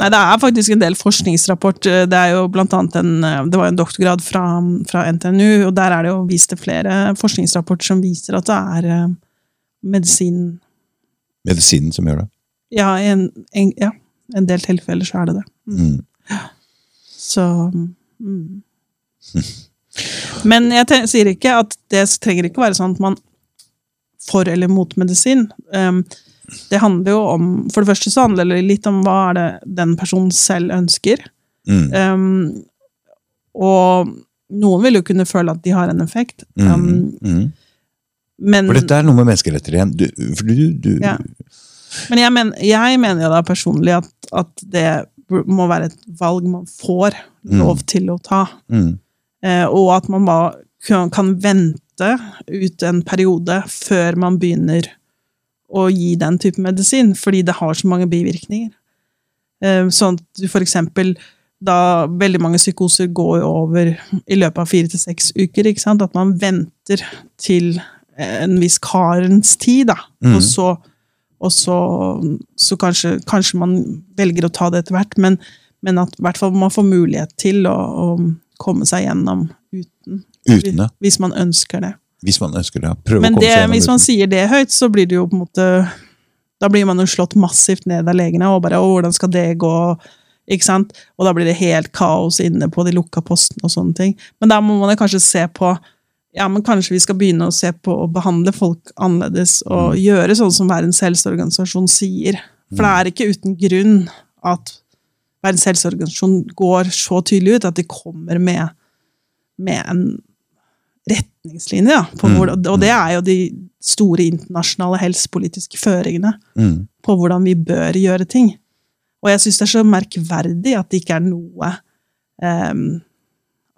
Nei, det er faktisk en del forskningsrapport. Det er jo blant annet en, det var en doktorgrad fra, fra NTNU, og der er det jo vist til flere forskningsrapporter som viser at det er medisinen medisin medisinen som gjør det. Ja, en, en, ja, en del tilfeller så er det det. Mm. Så mm. Men jeg sier ikke at det trenger ikke å være sånn at man for eller mot medisin. Um, det handler jo om For det første så handler det litt om hva er det den personen selv ønsker. Mm. Um, og noen vil jo kunne føle at de har en effekt. Mm. Um, Mm. men, For dette er noe med menneskeretter igjen. Du, du, du, Ja. men jeg, men, jeg mener jo da personlig at, at det må være et valg man får lov til å ta. mm. Eh, og at man bare kan, vente ut en periode før man begynner å gi den type medisin, fordi det har så mange bivirkninger. Eh, sånn at du for eksempel da veldig mange psykoser går over i løpet av fire til seks uker, at man venter til en viss karens tid, da. Mm. Og så, og så, så kanskje, kanskje man velger å ta det etter hvert, men, men at i hvert fall man får mulighet til å, å komme seg gjennom uten, Uten det. hvis man ønsker det. Hvis man ønsker det. Prøve Men å komme det, seg gjennom hvis man uten. sier det høyt, så blir det jo på en måte Da blir man jo slått massivt ned av legene, og bare 'Å, hvordan skal det gå?' Ikke sant? Og da blir det helt kaos inne på de lukka postene og sånne ting. Men da må man kanskje se på ja, men kanskje vi skal begynne å se på å behandle folk annerledes, og Mm. gjøre sånn som Verdens helseorganisasjon sier. For det er ikke uten grunn at Verdens helseorganisasjon går så tydelig ut at de kommer med, med en retningslinje. På Mm. hvor, og det er jo de store internasjonale helsepolitiske føringene Mm. på hvordan vi bør gjøre ting. Og jeg syns det er så merkverdig at det ikke er noe ehm,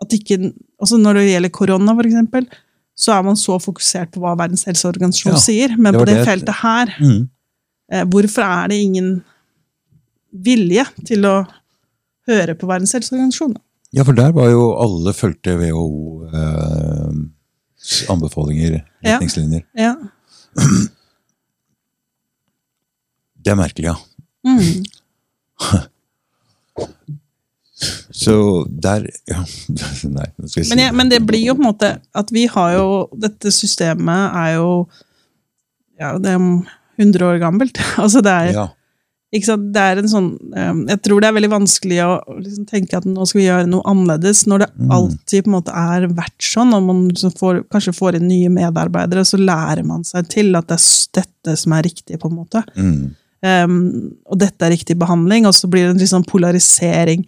at ikke, altså Når det gjelder korona, eksempel, så er man så fokusert på hva Verdens helseorganisasjon Ja, sier. Men det på det det- feltet her, Mm. eh, hvorfor er det ingen vilje til å høre på Verdens helseorganisasjon? Ja, for der var jo alle fulgte WHO eh, anbefalinger, anbefalinger, Ja. retningslinjer. Ja. Det er merkelig, ja. Mm. Så der ja. Nei, nå skal jeg si Men, jeg, men det blir jo på en måte at vi har jo Dette systemet er jo ja, det er 100 år gammelt. Altså det er, ja. sant? det er en sånn eh, Jeg tror det er veldig vanskelig å liksom tenke at nå skal vi gjøre noe annerledes, når det Mm. alltid på en måte er vært sånn, og man liksom får, kanskje får inn nye medarbeidere, så lærer man seg til at det er dette som er riktig, på en måte. Mm. Um, og dette er riktig behandling, og så blir det en liksom polarisering.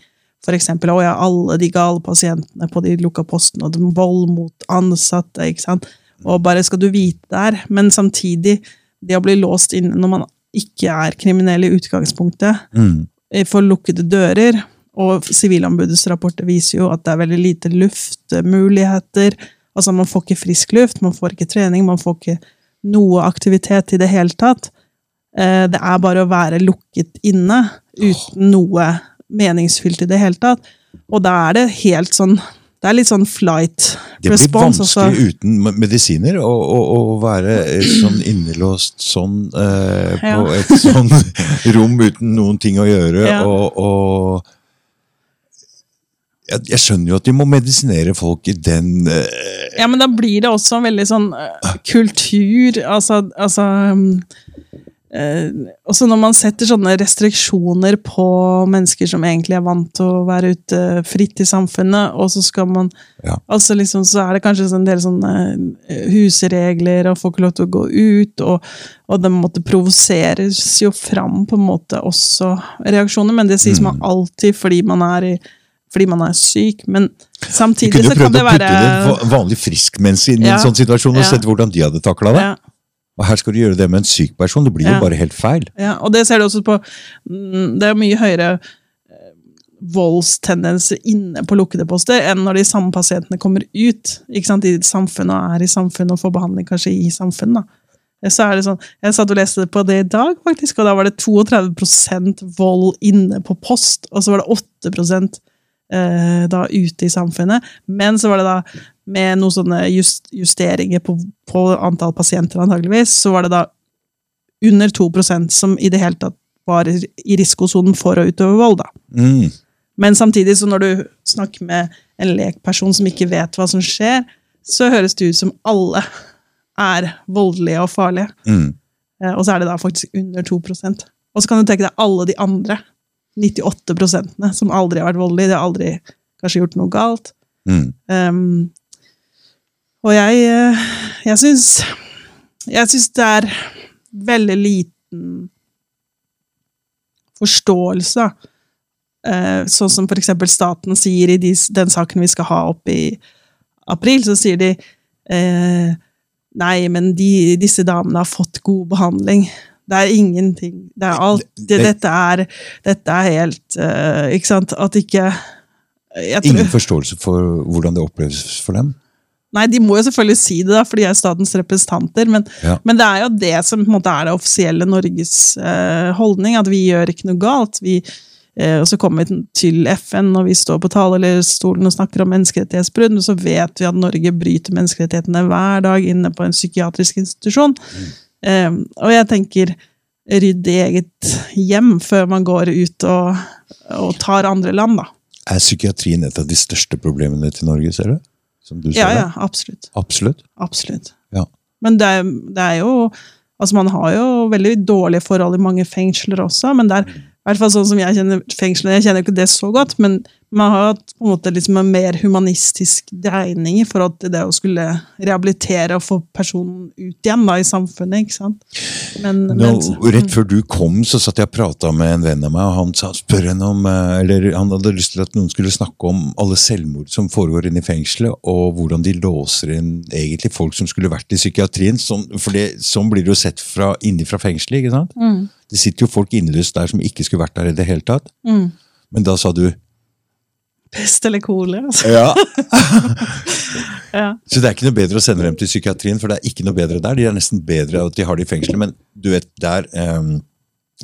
Eksempel, å ja, alle de gale pasientene på de lukka postene, og det vold mot ansatte, ikke sant. Og bare skal du vite der, men samtidig, det å bli låst inne når man ikke er kriminell i utgangspunktet, Mm. eh, for lukkede dører, og Sivilombudets rapporter viser jo at det er veldig lite luftmuligheter. Altså, man får ikke frisk luft, man får ikke trening, man får ikke noe aktivitet i det hele tatt. Eh, Det er bare å være lukket inne uten noe meningsfylt i det hele tatt. Og da er det helt sånn Det er litt sånn flight response. Det blir response. altså. vanskelig uten medisiner å, å, å være sånn innelåst sånn eh, på Ja. et sånn rom uten noen ting å gjøre. Ja. Og, og jeg, jeg skjønner jo at de må medisinere folk i den eh, Ja, men da blir det også en veldig sånn eh, kultur Altså, altså eh, også når man setter sånne restriksjoner på mennesker som egentlig er vant til å være ute fritt i samfunnet, og så skal man Ja. altså liksom, Så er det kanskje en del sånne eh, husregler, og får ikke lov til å gå ut, og, og det måtte provoseres jo fram på en måte også reaksjoner, men det sies man alltid fordi man er i fordi man er syk, men Du samtidig kunne så jo kan prøvd å putte en vanlig frisk menneske inn i Ja. en sånn situasjon og Ja. sett hvordan de hadde takla det. ja, Og her skal du gjøre det med en syk person. Det blir jo bare helt feil. Ja, og det ser du også på mm, Det er mye høyere eh, voldstendenser inne på lukkede poster enn når de samme pasientene kommer ut ikke sant, i samfunnet og er i samfunnet og får behandling kanskje i samfunnet. da. Så er det sånn, Jeg satt og leste på det i dag, faktisk, og da var det 32% vold inne på post, og så var det 8 eh, da ute i samfunnet. Men så var det da med noen sånne just, justeringer på, på antall pasienter, antageligvis, så var det da under 2% som i det hele tatt var i risikosonen for å utøve vold. da. Mm. Men samtidig, så når du snakker med en lekperson som ikke vet hva som skjer, så høres det ut som alle er voldelige og farlige. Mm. Eh, Og så er det da faktisk under 2% Og så kan du tenke deg alle de andre 98 som aldri har vært voldelige, de har aldri kanskje gjort noe galt. Mm. Um, og jeg, eh, jeg syns Jeg syns det er veldig liten forståelse. Eh, sånn som eksempel staten sier i den saken vi skal ha opp i april, så sier de eh, Nei, men de, disse damene har fått god behandling. Det er ingenting. Det er alt. Det, Det- dette, er, dette er helt uh, Ikke sant? At ikke Ingen forståelse for hvordan det oppleves for dem. Nei, de må jo selvfølgelig si det, da, for de er statens representanter. Men, Ja. men det er jo det som på en måte er det offisielle Norges eh, holdning, at vi gjør ikke noe galt. Vi, eh, og så kommer vi til FN når vi står på talerstolen og snakker om menneskerettighetsbrudd, så vet vi at Norge bryter menneskerettighetene hver dag inne på en psykiatrisk institusjon. Eh, og jeg tenker rydd i eget hjem før man går ut og, og tar andre land, da. Er psykiatrien et av de største problemene til Norge, ser du? Som du ser Ja, det? ja, absolutt. Absolutt. Absolutt. Ja. Men det er, det er jo Altså, man har jo veldig dårlige forhold i mange fengsler også, men det er i hvert fall sånn som jeg kjenner fengslene Jeg kjenner ikke det så godt, men man har hatt på en måte liksom en mer humanistisk dreining i forhold til det å skulle rehabilitere og få personen ut igjen da, i samfunnet, ikke sant? Men, Nå, men rett før du kom, så satt jeg og prata med en venn av meg, og han sa, spør henne om eh, Eller han hadde lyst til at noen skulle snakke om alle selvmord som foregår inne i fengselet, og hvordan de låser inn egentlig folk som skulle vært i psykiatrien. Sånn, for det, sånn blir det jo sett fra inni fra fengselet, ikke sant? mm, Det sitter jo folk inneløst der som ikke skulle vært der i det hele tatt. mm. Men da sa du Pest eller kolera, altså. ja. Ja. Så det er ikke noe bedre å sende dem til psykiatrien, for det er ikke noe bedre der. De er nesten bedre at de har det i fengsel, men du vet, der um,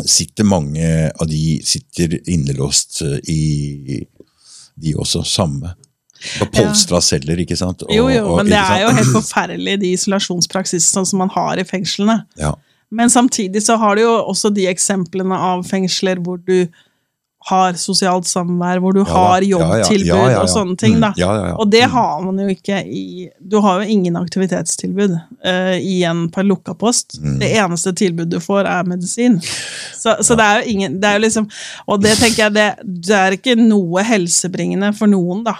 sitter mange av de sitter innelåst eh, i De også, samme. På polstra celler, ikke sant? Og- Jo, jo, og- men det er jo helt forferdelig, de isolasjonspraksisene som man har i fengslene. ja. Men samtidig så har du jo også de eksemplene av fengsler hvor du har sosialt samvær, hvor du Ja har jobbtilbud ja, ja, og sånne ting. Mm, da. ja. Og det Mm. har man jo ikke i Du har jo ingen aktivitetstilbud uh, i en en lukka post. Mm. Det eneste tilbudet du får, er medisin. Så, så det er jo ingen det er jo liksom, Og det tenker jeg, det, det er ikke noe helsebringende for noen, da.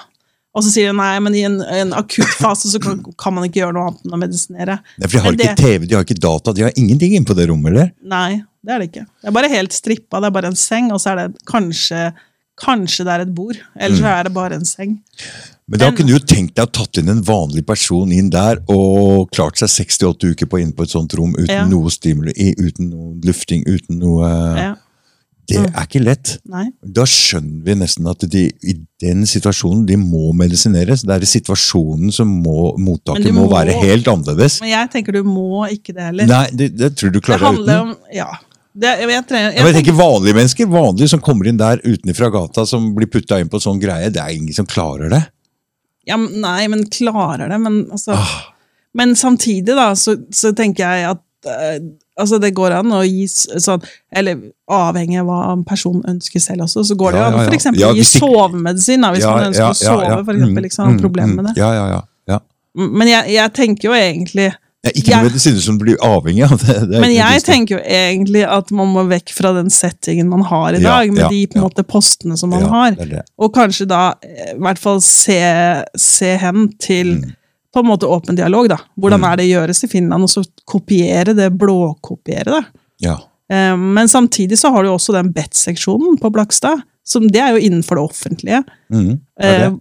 Og så sier de nei, men i en, en akutt fase så kan, kan man ikke gjøre noe annet enn å medisinere. Nei, for de har Men ikke det- TV, de har ikke data, de har ingenting inne på det rommet, eller? Nei, det er det ikke. Det er bare helt strippa. Det er bare en seng, og så er det kanskje Kanskje det er et bord. Eller så er det bare en seng. Men da kunne du tenkt deg å tatt inn en vanlig person inn der og klart seg 68 uker på inn på et sånt rom uten Ja. noe stimuli, uten noe lufting, uten noe Ja. Det Mm. er ikke lett. Nei. Da skjønner vi nesten at de i den situasjonen de må medisineres. Det er i situasjonen som må, mottaket må, må- være helt annerledes. Men jeg tenker du må ikke det heller. Nei, det, det tror du klarer det uten. om Ja. Det, jeg, jeg, trenger, jeg, jeg tenker Vanlige mennesker vanlige som kommer inn der utenfra gata, som blir putta inn på sånn greie, det er ingen som klarer det. ja, nei, men klarer det, men altså Ah. Men samtidig, da, så, så tenker jeg at eh, altså det går an å gi sånn Eller avhengig av hva en person ønsker selv også, så går det jo an å ja. Ja, gi sovemedisin da, hvis man ønsker å sove, for eksempel. Mm, Ikke mm, problemer med mm. det. Ja, ja, ja. ja. Men jeg, jeg tenker jo egentlig Ja, ikke Jeg- noen medisiner som blir avhengig av det. det Men jeg tenker jo egentlig at man må vekk fra den settingen man har i Ja, dag, med ja, de på en ja. måte postene som man ja, har. det det. Og kanskje da eh, i hvert fall se, se hen til Mm. på en måte åpen dialog, da. Hvordan Mm. er det gjøres i Finland, og så kopiere det, blåkopiere det. Ja. Eh, Men samtidig så har du også den BET-seksjonen på Blakstad. Som det er jo innenfor det offentlige. Mm. Det?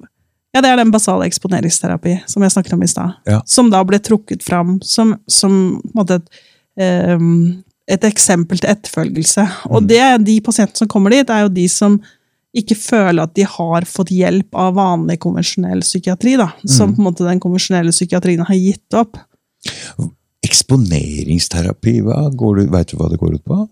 Ja, det er den basale eksponeringsterapi som jeg snakket om i stad. Ja. Som da ble trukket fram som, som måte et, ehm, et eksempel til etterfølgelse. Og Mm. det de pasientene som kommer dit, er jo de som ikke føler at de har fått hjelp av vanlig konvensjonell psykiatri. da, Som Mm. på en måte den konvensjonelle psykiatrien har gitt opp. Eksponeringsterapi, hva går du, vet du hva det går ut på?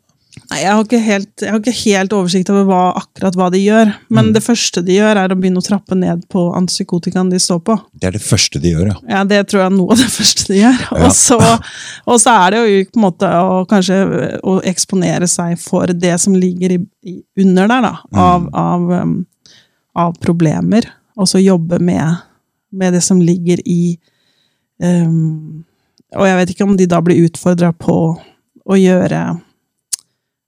Nei, jeg har helt, jeg har ikke helt oversikt over hva, akkurat hva de gjør. Men Mm. det første de gjør, er å begynne å trappe ned på antipsykotikaen de står på. Det er det første de gjør, ja. Ja, det tror jeg er noe av det første de gjør. Ja. Og, så, og så er det jo på en måte å kanskje å eksponere seg for det som ligger i, i, under der, da, av, Mm. av, um, av problemer. Og så jobbe med, med det som ligger i um, Og jeg vet ikke om de da blir utfordra på å gjøre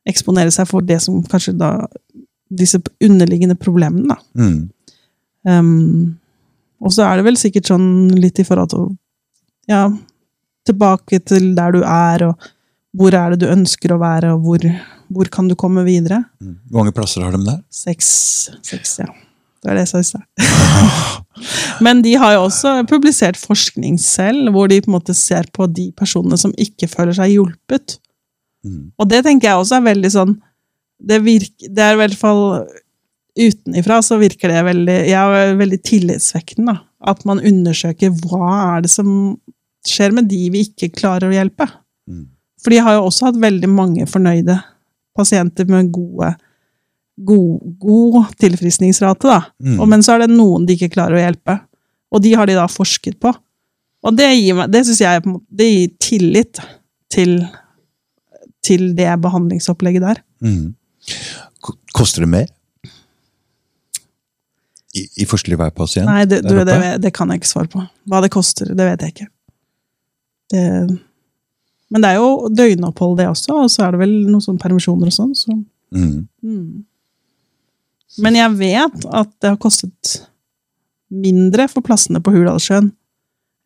Eksponere seg for det som kanskje da Disse underliggende problemene, da. Mm. Um, og så er det vel sikkert sånn litt i forhold til Ja, tilbake til der du er, og hvor er det du ønsker å være, og hvor, hvor kan du komme videre? Mm. Hvor mange plasser har de der? Seks, seks ja. Det er det jeg sa i stad. Men de har jo også publisert forskning selv, hvor de på en måte ser på de personene som ikke føler seg hjulpet. Mm. Og det tenker jeg også er veldig sånn Det, virker, det er i hvert fall utenifra så virker det veldig ja, veldig tillitsvekkende. da. At man undersøker hva er det som skjer med de vi ikke klarer å hjelpe. Mm. For de har jo også hatt veldig mange fornøyde pasienter med gode, god, god tilfriskningsrate. da. Mm. Og, men så er det noen de ikke klarer å hjelpe. Og de har de da forsket på. Og det, gir meg, det synes jeg det gir tillit til, til det behandlingsopplegget der. Mm. Koster det mer? I, i forskjell hver pasient? Nei, det, du, det, det kan jeg ikke svare på. Hva det koster, det vet jeg ikke. Det, men det er jo døgnopphold, det også, og så er det vel noen sånne permisjoner og sånn. Så, Mm. mm. Men jeg vet at det har kostet mindre for plassene på Hurdalssjøen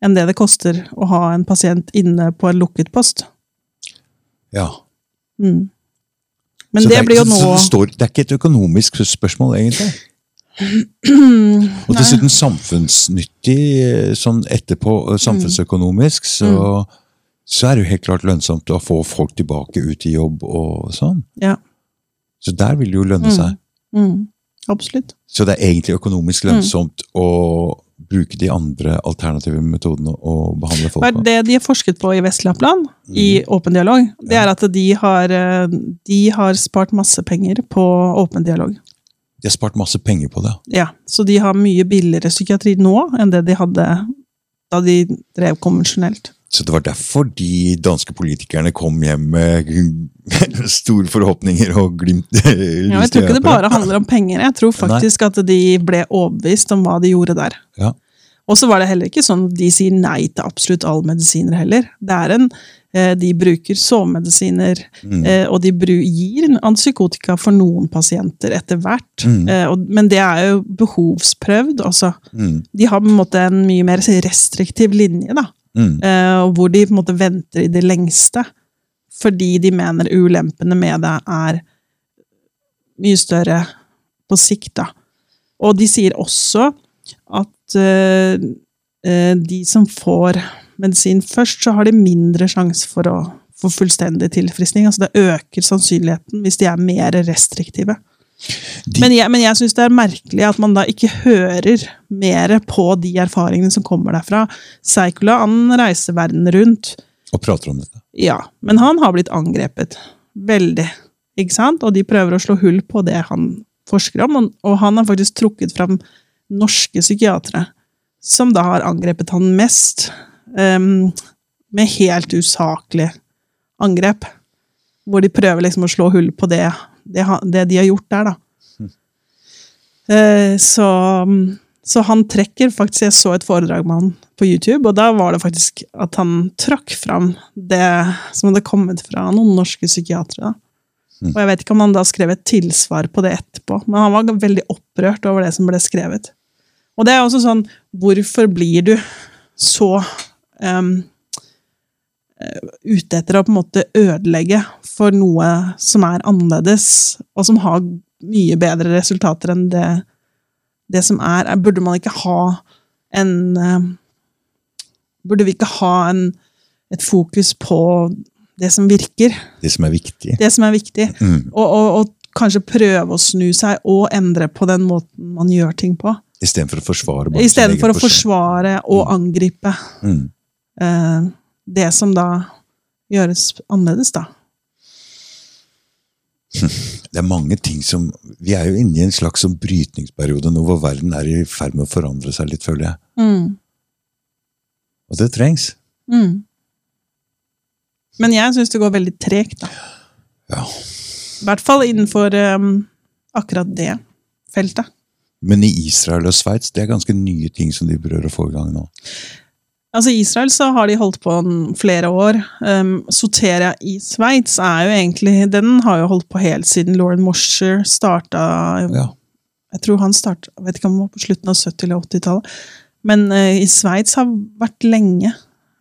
enn det det koster å ha en pasient inne på en lukket post. Ja. Mm. Men Så det, det blir jo nå det, står, det er ikke et økonomisk spørsmål, egentlig? Og dessuten samfunnsnyttig, eh, sånn etterpå, Mm. eh, samfunnsøkonomisk, så, så er det jo helt klart lønnsomt å få folk tilbake ut i jobb og sånn. Ja. Så der vil det jo lønne Mm. seg. Mm. Absolutt. Så det er egentlig økonomisk Mm. lønnsomt å bruke de andre alternative metodene å behandle folk på. det de har forsket på i Vest-Lappland, i Åpen dialog, det Ja. er at de har, eh, de har spart masse penger på åpen dialog. De har spart masse penger på det. Ja, Så de har mye billigere psykiatri nå enn det de hadde da de drev konvensjonelt. Så det var derfor de danske politikerne kom hjem med store forhåpninger og glimt Ja, jeg tror ikke det bare handler om penger. Jeg tror faktisk at de ble overbevist om hva de gjorde der. Ja. Og så var det heller ikke sånn at de sier nei til absolutt alle medisiner heller. Det er en, eh, De bruker sovemedisiner, Mm. eh, og de gir antipsykotika for noen pasienter etter hvert. Mm. Eh, Men det er jo behovsprøvd. altså. Mm. De har på en måte en mye mer restriktiv linje, da. Mm. Eh, hvor de på en måte venter i det lengste. Fordi de mener ulempene med det er mye større på sikt, da. Og de sier også at uh, de som får medisin først, så har de mindre sjanse for å få fullstendig tilfriskning. Altså det øker sannsynligheten hvis de er mer restriktive. De, Men jeg, men jeg syns det er merkelig at man da ikke hører mer på de erfaringene som kommer derfra. Seikula han reiser verden rundt, og prater om dette. ja, men han har blitt angrepet. Veldig. Ikke sant? Og de prøver å slå hull på det han forsker om, og, og han har faktisk trukket fram norske psykiatere som da har angrepet han mest, um, med helt usaklig angrep. Hvor de prøver liksom å slå hull på det, det, det de har gjort der, da. Eh, så, Så han trekker faktisk Jeg så et foredrag med han på YouTube, og da var det faktisk at han trakk fram det som hadde kommet fra noen norske psykiatere. da. Og jeg vet ikke om han da skrev et tilsvar på det etterpå, men han var veldig opprørt over det som ble skrevet. Og det er også sånn Hvorfor blir du så eh, ute etter å på en måte ødelegge for noe som er annerledes, og som har mye bedre resultater enn det, det som er? Burde man ikke ha en eh, Burde vi ikke ha en, et fokus på det som virker? Det som er viktig. Det som er viktig. Mm. Og, og, og kanskje prøve å snu seg og endre på den måten man gjør ting på. Istedenfor å forsvare. bare Istedenfor å forsvare og angripe Mm. Uh, det som da gjøres annerledes, da. Det er mange ting som Vi er jo inne i en slags sånn brytningsperiode nå hvor verden er i ferd med å forandre seg litt, føler jeg. Mm. Og det trengs. Mm. Men jeg syns det går veldig tregt, da. Ja. I hvert fall innenfor um, akkurat det feltet. Men i Israel og Sveits det er ganske nye ting som de prøver å få i gang nå. Altså I Israel så har de holdt på flere år. Um, Soteria i Sveits er jo egentlig Den har jo holdt på helt siden Lauren Mosher starta Ja. Jeg tror han starta Jeg vet ikke om det var på slutten av 70- eller 80-tallet. Men uh, i Sveits har vært lenge.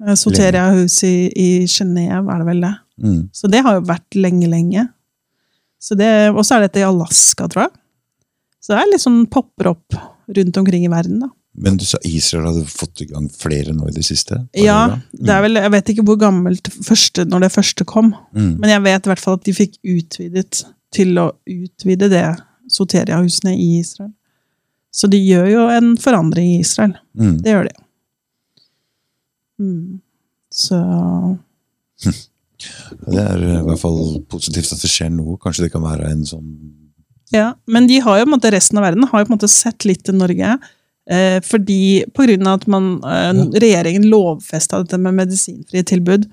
Uh, Soteria hus i, i Genéve, er det vel det. Mm. Så det har jo vært lenge, lenge. Så det- er dette i Alaska, tror jeg. Så det er litt sånn popper opp rundt omkring i verden, da. Men du sa Israel hadde fått i gang flere nå i det siste? Var det Ja, det er vel, jeg vet ikke hvor gammelt første, når det første kom, Mm. men jeg vet i hvert fall at de fikk utvidet til å utvide det Soteria-husene i Israel. Så de gjør jo en forandring i Israel. Mm. Det gjør de. Mm. Så Det er i hvert fall positivt at det skjer noe. Kanskje det kan være en sånn Ja, men de har jo på en måte, resten av verden har jo på en måte sett litt til Norge. Eh, fordi av at man, eh, regjeringen lovfesta dette med medisinfrie tilbud.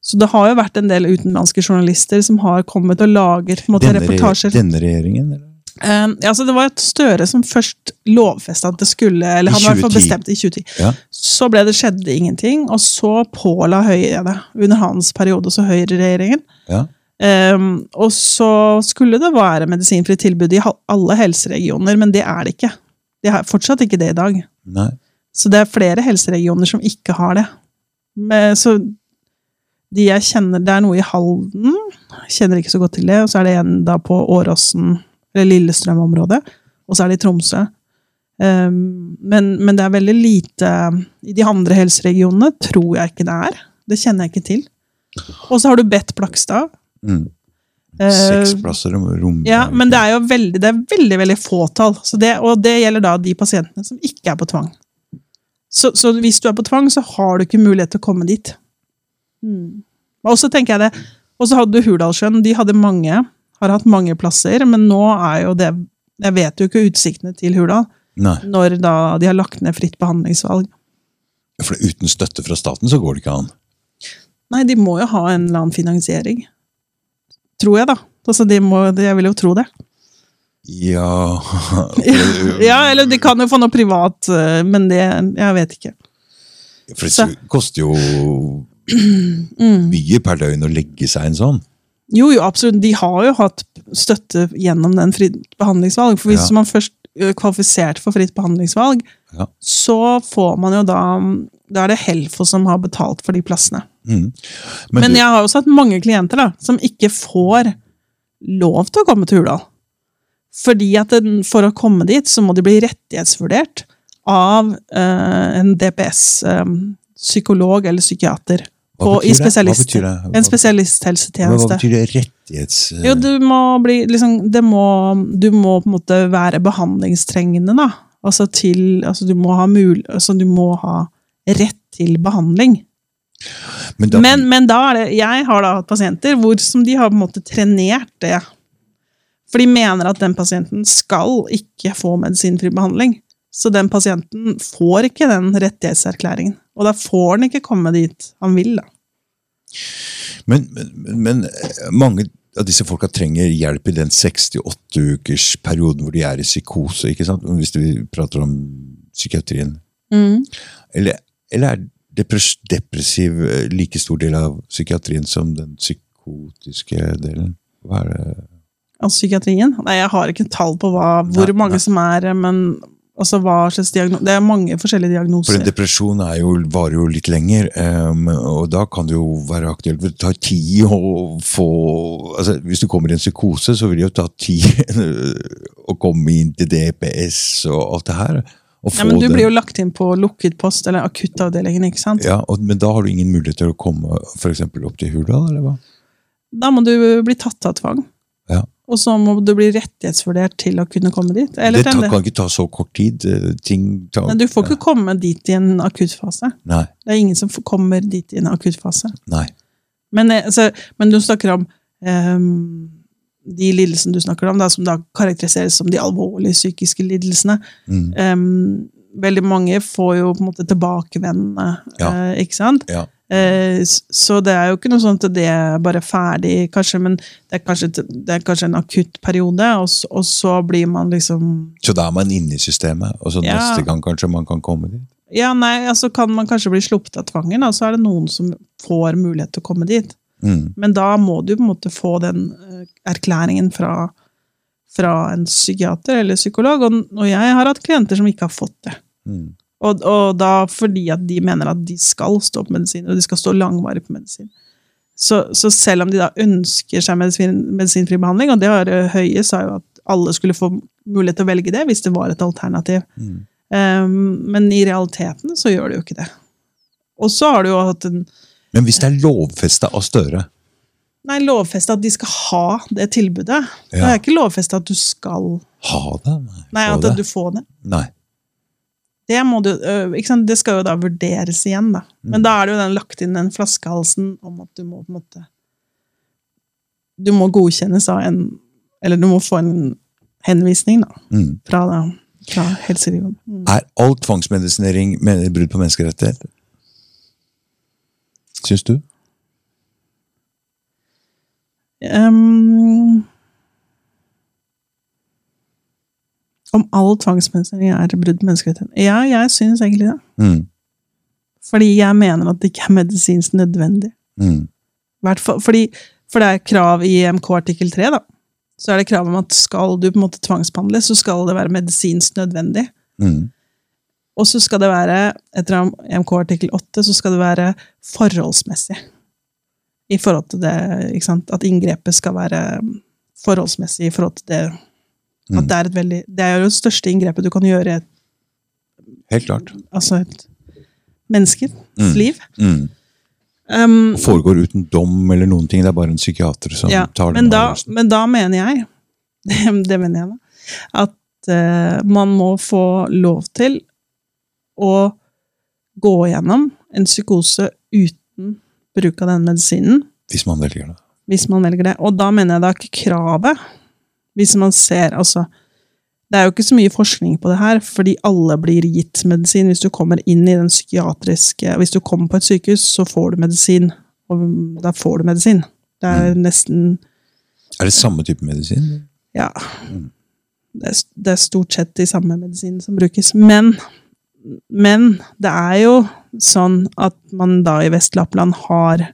Så det har jo vært en del utenlandske journalister som har kommet og laget måte, denne, reportasjer. denne regjeringen? Eller? Eh, ja, altså det var et Støre som først lovfesta at det skulle Eller han hvert fall i 2010. Ja. Så ble det skjedde ingenting, og så påla Høyre det under hans periode, så høyreregjeringen. Ja. Um, og så skulle det være medisinfritt tilbud i alle helseregioner, men det er det ikke. Det har fortsatt ikke det i dag. Nei. Så det er flere helseregioner som ikke har det. Men, så de jeg kjenner, Det er noe i Halden, kjenner ikke så godt til det. Og så er det en da på Åråsen, eller Lillestrøm-området. Og så er det i Tromsø. Um, men, men det er veldig lite I de andre helseregionene tror jeg ikke det er. Det kjenner jeg ikke til. Og så har du bedt Blakstad. Mm. Eh, Seks plasser om rom. ja, men det er jo veldig, det er veldig, veldig fåtall. Så det, og det gjelder da de pasientene som ikke er på tvang. Så, så hvis du er på tvang, så har du ikke mulighet til å komme dit. Mm. Og så tenker jeg det, og så hadde du Hurdalssjøen, de hadde mange, har hatt mange plasser, men nå er jo det Jeg vet jo ikke utsiktene til Hurdal, Nei, når da de har lagt ned fritt behandlingsvalg. for uten støtte fra staten så går det ikke an. Nei, de må jo ha en eller annen finansiering. Tror jeg, da. Altså, de må, jeg vil jo tro det. Ja Ja, eller de kan jo få noe privat, eh, men det Jeg vet ikke. For Så- det koster jo Mm. mye per døgn å legge seg en sånn. Jo, jo, absolutt. De har jo hatt støtte gjennom den fritt behandlingsvalg. For hvis Ja. man først er kvalifisert for fritt behandlingsvalg, Ja. så får man jo da Da er det Helfo som har betalt for de plassene. Mm. Men, Men, jeg har også hatt mange klienter da, som ikke får lov til å komme til Hurdal. Fordi at for å komme dit, så må de bli rettighetsvurdert av eh, en DPS-psykolog eller psykiater. hva På, betyr I det? Hva betyr det? en spesialisthelsetjeneste. hva betyr det rettighets... Jo, du må bli liksom det må, Du må på en måte være behandlingstrengende, da. Altså til Altså, du må ha mul... Altså, du må ha rett til behandling. Men da, Men, men da det Jeg har da hatt pasienter hvor som de har på en måte trenert det. For de mener at den pasienten skal ikke få medisinfri behandling. Så den pasienten får ikke den rettighetserklæringen. Og da får han ikke komme dit han vil, da. men, men, men eh, mange av disse folka trenger hjelp i den 68-ukers perioden hvor de er i psykose. ikke sant? Hvis vi prater om psykiatrien. Mm. Eller, eller er depres depressiv eh, like stor del av psykiatrien som den psykotiske delen? Hva er det? Av psykiatrien? Nei, jeg har ikke tall på hva, hvor Nei, mange nei. som er men altså, hva slags diagno Det er mange forskjellige diagnoser. For en depresjon jo, varer jo litt lenger, um, og da kan det jo være aktuelt. Det tar tid å få altså, Hvis du kommer i en psykose, så vil det jo ta tid å komme inn til DPS og alt det her. Ja, men du den- blir jo lagt inn på lukket post, eller akuttavdelingen, ikke sant? ja, og, Men da har du ingen mulighet til å komme for eksempel opp til Hurdal, eller hva? Da må du bli tatt av tvang. Ja. Og så må du bli rettighetsvurdert til å kunne komme dit. Eller det til en ta, del- kan ikke ta så kort tid. eh, Ting ta, Nei, du får ikke komme dit i en akuttfase. Nei. Det er ingen som får- kommer dit i en akuttfase. nei. Men, altså, men du snakker om ehm, de lidelsene du snakker om, da, som da karakteriseres som de alvorlige psykiske lidelsene. Mm. Um, veldig mange får jo på en måte tilbakevendende, Ja. uh, ikke sant? Ja. Uh, så det er jo ikke noe sånt at det er bare ferdig, kanskje, men det er kanskje, det er kanskje en akutt periode, og, og så blir man liksom Så da er man inne i systemet, og så Ja. neste gang kanskje man kan komme dit? Ja, nei, altså kan man kanskje bli sluppet av tvangen, og så er det noen som får mulighet til å komme dit. Mm. Men da må du på en måte få den eh, erklæringen fra, fra en psykiater eller psykolog, og, og jeg har hatt klienter som ikke har fått det. Mm. Og, og da fordi at de mener at de skal stå på medisin, og de skal stå langvarig på medisin. Så, så selv om de da ønsker seg medisin, medisinfri behandling, og det har eh, Høie sa jo at alle skulle få mulighet til å velge det hvis det var et alternativ. Mm. Um, men i realiteten så gjør det jo ikke det. Og så har du jo hatt en Men hvis det er lovfesta av Støre Nei, lovfesta at de skal ha det tilbudet. Det er ikke lovfesta at du skal Ha det? Nei, at det. du får det. Nei. Det, du, det skal jo da vurderes igjen, da. Men da er det jo den lagt inn den flaskehalsen om at du må på en måte Du må godkjennes av en Eller du må få en henvisning, da, Mm. fra, fra helseregionen. Mm. Er all tvangsmedisinering med- brudd på menneskerettigheter? Syns du? Um, om all tvangsmedisinering er brudd på menneskerettighetene? Ja, jeg syns egentlig det. Mm. Fordi jeg mener at det ikke er medisinsk nødvendig. Mm. For, fordi, for det er krav i EMK artikkel 3, da. Så er det krav om at skal du på en måte tvangsbehandles, så skal det være medisinsk nødvendig. Mm. Og så skal det være, etter EMK artikkel 8, så skal det være forholdsmessig. I forhold til det, ikke sant? At inngrepet skal være forholdsmessig i forhold til det. At Mm. det er et veldig Det er jo det største inngrepet du kan gjøre i et, Helt klart. altså et menneskes Mm. liv. Mm. Um, Foregår uten dom eller noen ting. Det er bare en psykiater som Ja, tar men da, men da mener jeg, det, det mener jeg da, at uh, man må få lov til å gå gjennom en psykose uten bruk av den medisinen, Hvis man velger det. hvis man velger det. Og da mener jeg da ikke kravet. Hvis man ser, altså Det er jo ikke så mye forskning på det her, fordi alle blir gitt medisin. Hvis du kommer inn i den psykiatriske Hvis du kommer på et sykehus, så får du medisin. Og da får du medisin. Det er nesten Er det samme type medisin? Ja. Det er, det er stort sett de samme medisinene som brukes. Men, men det er jo sånn at man da i Vest-Lappland har,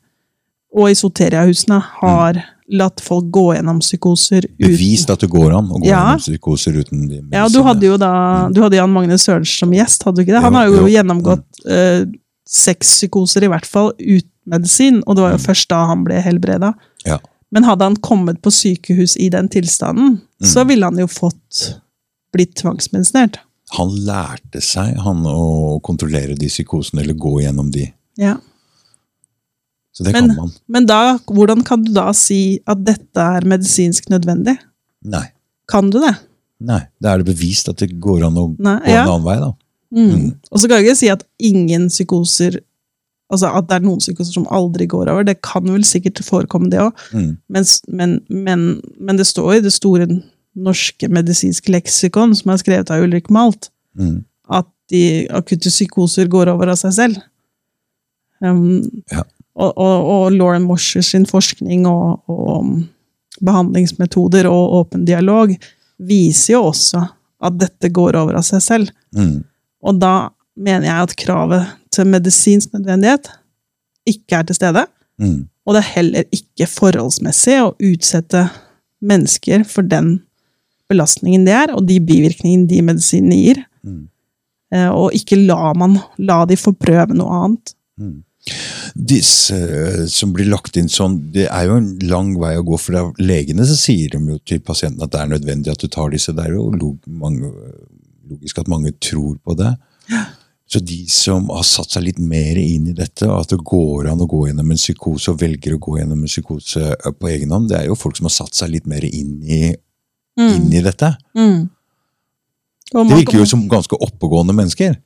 og i Soteria-husene, har latt folk gå gjennom psykoser uten Bevist at det går an å gå Ja. gjennom psykoser uten de Ja, du hadde jo da Du hadde Jan Magne Sørensen som gjest, hadde du ikke det? Han har jo jo. gjennomgått eh, seks psykoser, i hvert fall, uten medisin, og det var jo først da han ble helbreda. Ja. Men hadde han kommet på sykehus i den tilstanden, så ville han jo fått blitt tvangsmedisinert. Han lærte seg han å kontrollere de psykosene, eller gå gjennom de. Ja. Så det Men- kan man. Men da, hvordan kan du da si at dette er medisinsk nødvendig? Nei. Kan du det? Nei. Da er det bevist at det går an å Nei, gå ja. en annen vei, da. Mm. Og så kan jeg ikke si at ingen psykoser Altså at det er noen psykoser som aldri går over. Det kan vel sikkert forekomme, det òg. Mm. Men, men, men, men det står i det store norske medisinske leksikon, som er skrevet av Ulrik Malt, Mm. at de akutte psykoser går over av seg selv. Um, Ja. og, og, og Lauren Mosher sin forskning og, og behandlingsmetoder og åpen dialog viser jo også at dette går over av seg selv. Mm. Og da mener jeg at kravet til medisinsk nødvendighet ikke er til stede. Mm. Og det er heller ikke forholdsmessig å utsette mennesker for den belastningen det er, og de bivirkningene de medisinene gir. Mm. Eh, Og ikke la man la de få prøve noe annet. Disse eh, som blir lagt inn sånn, det er jo en lang vei å gå. For legene så sier de jo til pasienten at det er nødvendig at du tar disse. Det er jo log mange, logisk at mange tror på det. Så de som har satt seg litt mer inn i dette, at det går an å gå gjennom en psykose, og velger å gå gjennom en psykose eh, på egen hånd, det er jo folk som har satt seg litt mer inn i, inn i dette. Mm. Det virker jo som ganske oppegående mennesker.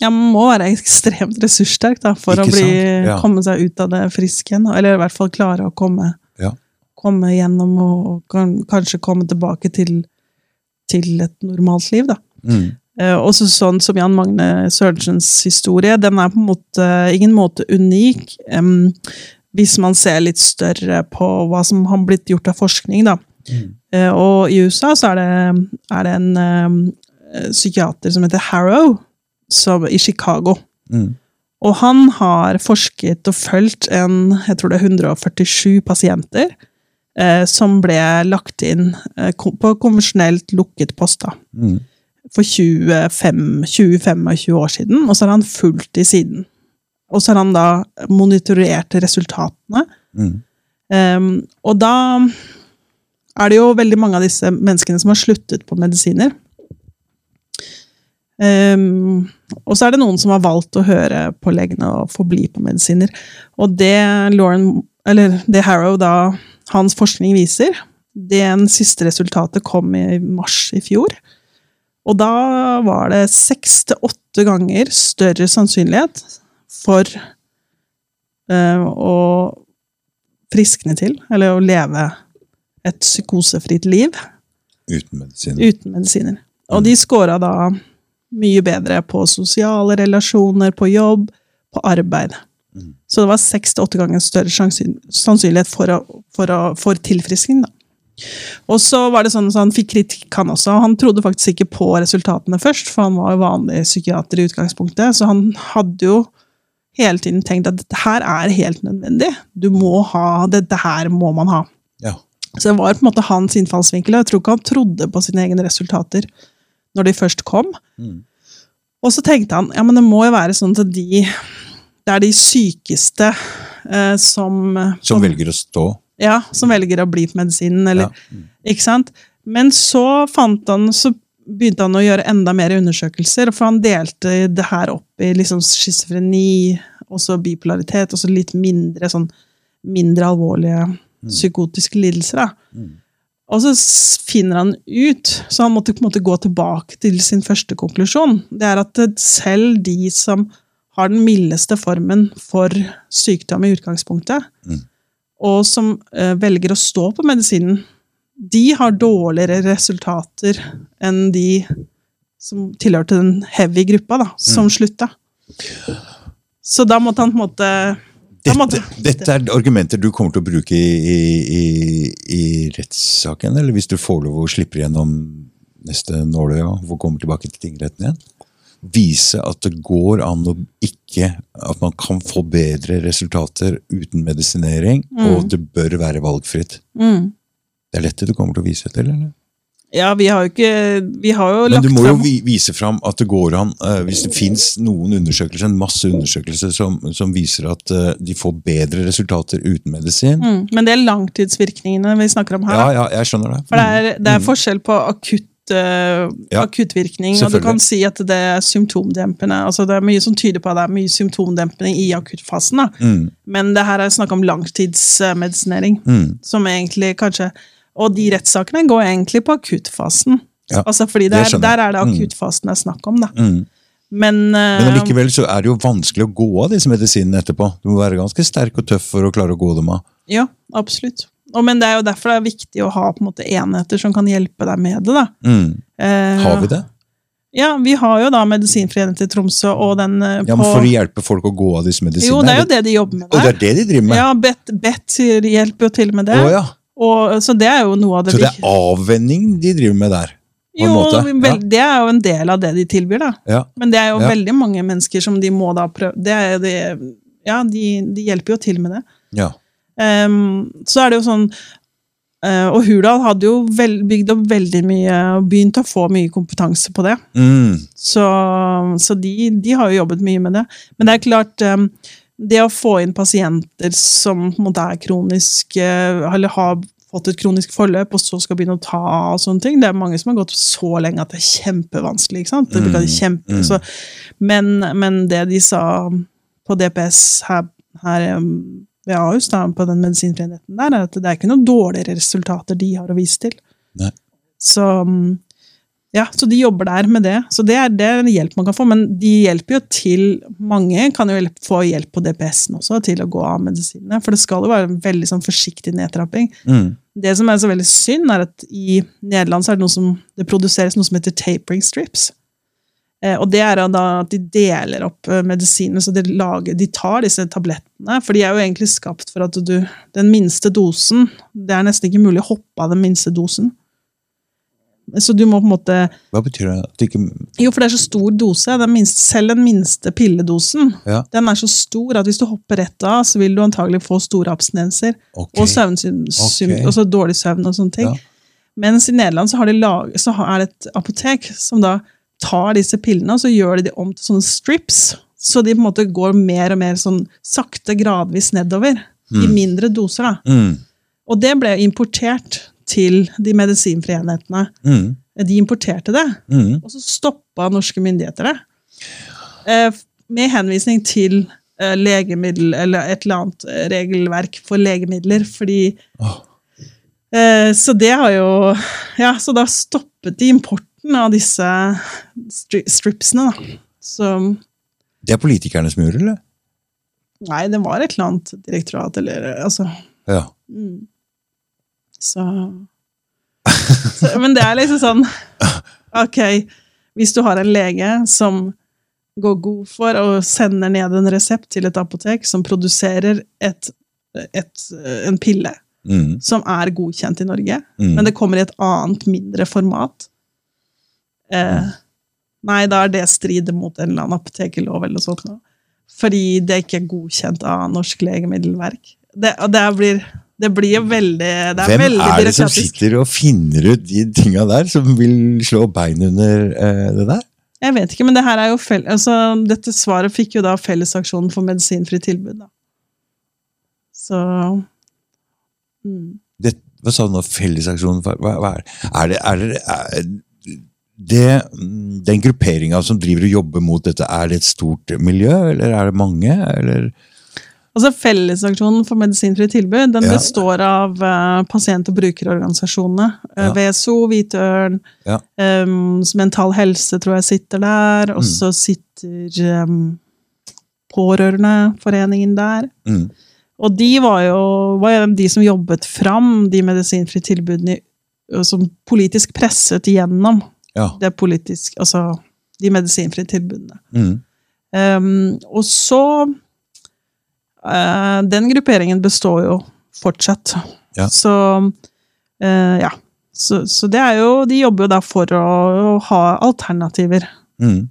Ja, man må være ekstremt ressurssterk da, for Ikke å bli? Ja. komme seg ut av det frisk igjen. Eller i hvert fall klare å komme, Ja. komme gjennom og, og kan, kanskje komme tilbake til, til et normalt liv. Da. Mm. Eh, også sånn som Jan Magne Sørensens historie. Den er på en måte ingen måte unik. Um, hvis man ser litt større på hva som har blitt gjort av forskning. Da. Eh, og i USA så er det, er det en um, psykiater som heter Harrow, som, i Chicago. Mm. Og han har forsket og fulgt en, jeg tror det er 147 pasienter, eh, som ble lagt inn eh, på konvensjonelt lukket post da, Mm. for 25, 20-25 år siden, og så har han fulgt de siden. Og så har han da monitorert resultatene. Mm. Um, og da er det jo veldig mange av disse menneskene som har sluttet på medisiner. Um, og så er det noen som har valgt å høre på legene og forbli på medisiner. Og det Lauren, det Harrow da, hans forskning viser, det siste resultatet kom i mars i fjor. Og da var det seks til åtte ganger større sannsynlighet for uh, å friskne til, eller å leve et psykosefritt liv Uten medisiner. uten medisiner. Og de scora da mye bedre på sosiale relasjoner, på jobb, på arbeid. Mm. Så det var seks til åtte ganger større sannsynlighet for, å, for, å, for tilfriskning. Da. Og så var det sånn at han fikk kritikk, han også. Han trodde faktisk ikke på resultatene først, for han var jo vanlig psykiater i utgangspunktet, så han hadde jo hele tiden tenkt at dette her er helt nødvendig. Du må ha, Dette her må man ha. Ja. Så det var på en måte hans innfallsvinkel. Jeg tror ikke han trodde på sine egne resultater når de først kom. Mm. Og så tenkte han ja, men det må jo være sånn at de Det er de sykeste eh, som Som velger å stå. Ja, som velger å bli på medisinen, eller Ja. Mm. Ikke sant? Men så fant han Så begynte han å gjøre enda mer undersøkelser, for han delte det her opp i liksom schizofreni, også bipolaritet, og så litt mindre sånn mindre alvorlige psykotiske lidelser. da. Mm. Og så finner han ut, så han måtte på en måte gå tilbake til sin første konklusjon. Det er at selv de som har den mildeste formen for sykdom i utgangspunktet, Mm. og som eh, velger å stå på medisinen, de har dårligere resultater enn de som tilhørte den heavy gruppa, da, som slutta. Så da måtte han på en måte Dette, dette er argumenter du kommer til å bruke i, i, i, rettssaken, eller hvis du får lov å slippe gjennom neste nåløye og kommer tilbake til tingretten igjen? Vise at det går an å ikke At man kan få bedre resultater uten medisinering, og det bør være valgfritt. mm. Det er dette du kommer til å vise til, eller? Ja, vi har jo ikke Vi har jo Men du må jo fram vise fram at det går an, uh, hvis det fins noen undersøkelser, en masse undersøkelser som, som viser at uh, de får bedre resultater uten medisin. mm, Men det er langtidsvirkningene vi snakker om her. Ja, ja, jeg skjønner det. For det er, det er forskjell på akutt, uh, Ja, akuttvirkning, og du kan si at det er symptomdempende. Altså det er mye som tyder på at det er mye symptomdempende i akuttfasen. Mm, Men det her er snakk om langtidsmedisinering. mm, Som egentlig kanskje Og de rettssakene går egentlig på akuttfasen. Ja, altså fordi det der, der er det Mm. akuttfasen det er snakk om. Da. mm. Men, uh, Men likevel så er det jo vanskelig å gå av disse medisinene etterpå. Du må være ganske sterk og tøff for å klare å gå dem av. Ja, absolutt. Og, men det er jo derfor det er viktig å ha på en måte enheter som kan hjelpe deg med det. da. Mm. Eh, Har vi det? Ja, vi har jo da Medisinfri til i Tromsø og den på... Ja, men For å hjelpe folk å gå av disse medisinene? Jo, det er jo det de jobber med Og det er det de driver med? Ja, Bet, Bet hjelper jo til med det. Å, ja. Og, så det er jo noe av det Så det er avvenning de driver med der? Jo, vel, det er jo en del av det de tilbyr, da. Ja. Men det er jo Ja. veldig mange mennesker som de må da prøve det er, det, Ja, de, de hjelper jo til med det. Ja. Ehm, så er det jo sånn Uh, Og Hurdal hadde jo vel, bygd opp veldig mye og begynt å få mye kompetanse på det. Mm. Så, så de, de har jo jobbet mye med det. Men det er klart ehm, Det å få inn pasienter som på en måte er kronisk eh, Eller har fått et kronisk forløp, og så skal begynne å ta av og sånne ting. Det er mange som har gått så lenge at det er kjempevanskelig. ikke sant? Det Mm, kjempe, mm. så, men, men det de sa på DPS her, her ved Ahus, da, på den medisinfrie der, er at det er ikke noen dårligere resultater de har å vise til. Nei. Så mm, ja, så de jobber der med det. Så det er, det er en hjelp man kan få. Men de hjelper jo til Mange kan jo hjelp- få hjelp på DPS-en også, til å gå av medisinene. For det skal jo være en veldig sånn forsiktig nedtrapping. Mm. Det som er så veldig synd, er at i Nederland så er det noe som det produseres noe som heter tapering strips. Eh, og det er da at de deler opp eh, medisinene, så de, lager, de tar disse tablettene. For de er jo egentlig skapt for at du Den minste dosen Det er nesten ikke mulig å hoppe av den minste dosen. Så du må på en måte Hva betyr det? Det ikke Jo, for det er så stor dose. Den minste, selv den minste pilledosen Ja. den er så stor at hvis du hopper rett av, så vil du antagelig få store abstinenser. Okay. Og søvnsyn, okay. Og så dårlig søvn og sånne ting. Ja. Mens i Nederland så, har de lag, så er det et apotek som da tar disse pillene og så gjør de de om til sånne strips. Så de på en måte går mer og mer sånn sakte, gradvis nedover. I mindre doser. da. Mm. Og det ble importert til de medisinfrie enhetene. Mm. De importerte det. Mm. Og så stoppa norske myndigheter det. Eh, Med henvisning til eh, legemiddel, eller et eller annet eh, regelverk for legemidler. Fordi oh. eh, Så det har jo Ja, så da stoppet de importen av disse stri stripsene, da. Så Det er politikernes mur, eller? Nei, det var et eller annet direktorat, eller altså Ja. Mm. Så, så Men det er liksom sånn Ok, hvis du har en lege som går god for og sender ned en resept til et apotek som produserer et, et, en pille Mm. som er godkjent i Norge, Mm. men det kommer i et annet, mindre format eh, Nei, da er det strider mot en eller annen apotekerlov eller noe sånt. Fordi det ikke er godkjent av norsk legemiddelverk. Det, det blir, det blir jo veldig det er Hvem veldig er det som sitter og finner ut de tinga der, som vil slå bein under eh, det der? Jeg vet ikke, men det her er jo fel altså, dette svaret fikk jo da Fellesaksjonen for medisinfri tilbud. Da. Så mm. det, hva sa du nå? Fellesaksjonen Hva, hva hva er det? Er det, er det, er det mm, Den grupperinga som driver og jobber mot dette, er det et stort miljø, eller er det mange? Eller? Altså Fellesaksjonen for medisinfrie tilbud den Ja. består av uh, pasient- og brukerorganisasjonene. Uh, Ja. VSO, Hvitørn, Ja. um, Mental Helse tror jeg sitter der. Og Mm. sitter um, Pårørendeforeningen der. Mm. Og de var jo, var de som jobbet fram de medisinfrie tilbudene som politisk presset igjennom Ja. det politisk, altså de medisinfrie tilbudene. Mm. Um, og så eh, Den grupperingen består jo fortsatt. Ja. Så uh, ja. Så, så det er jo De jobber jo da for å, å ha alternativer. Mm.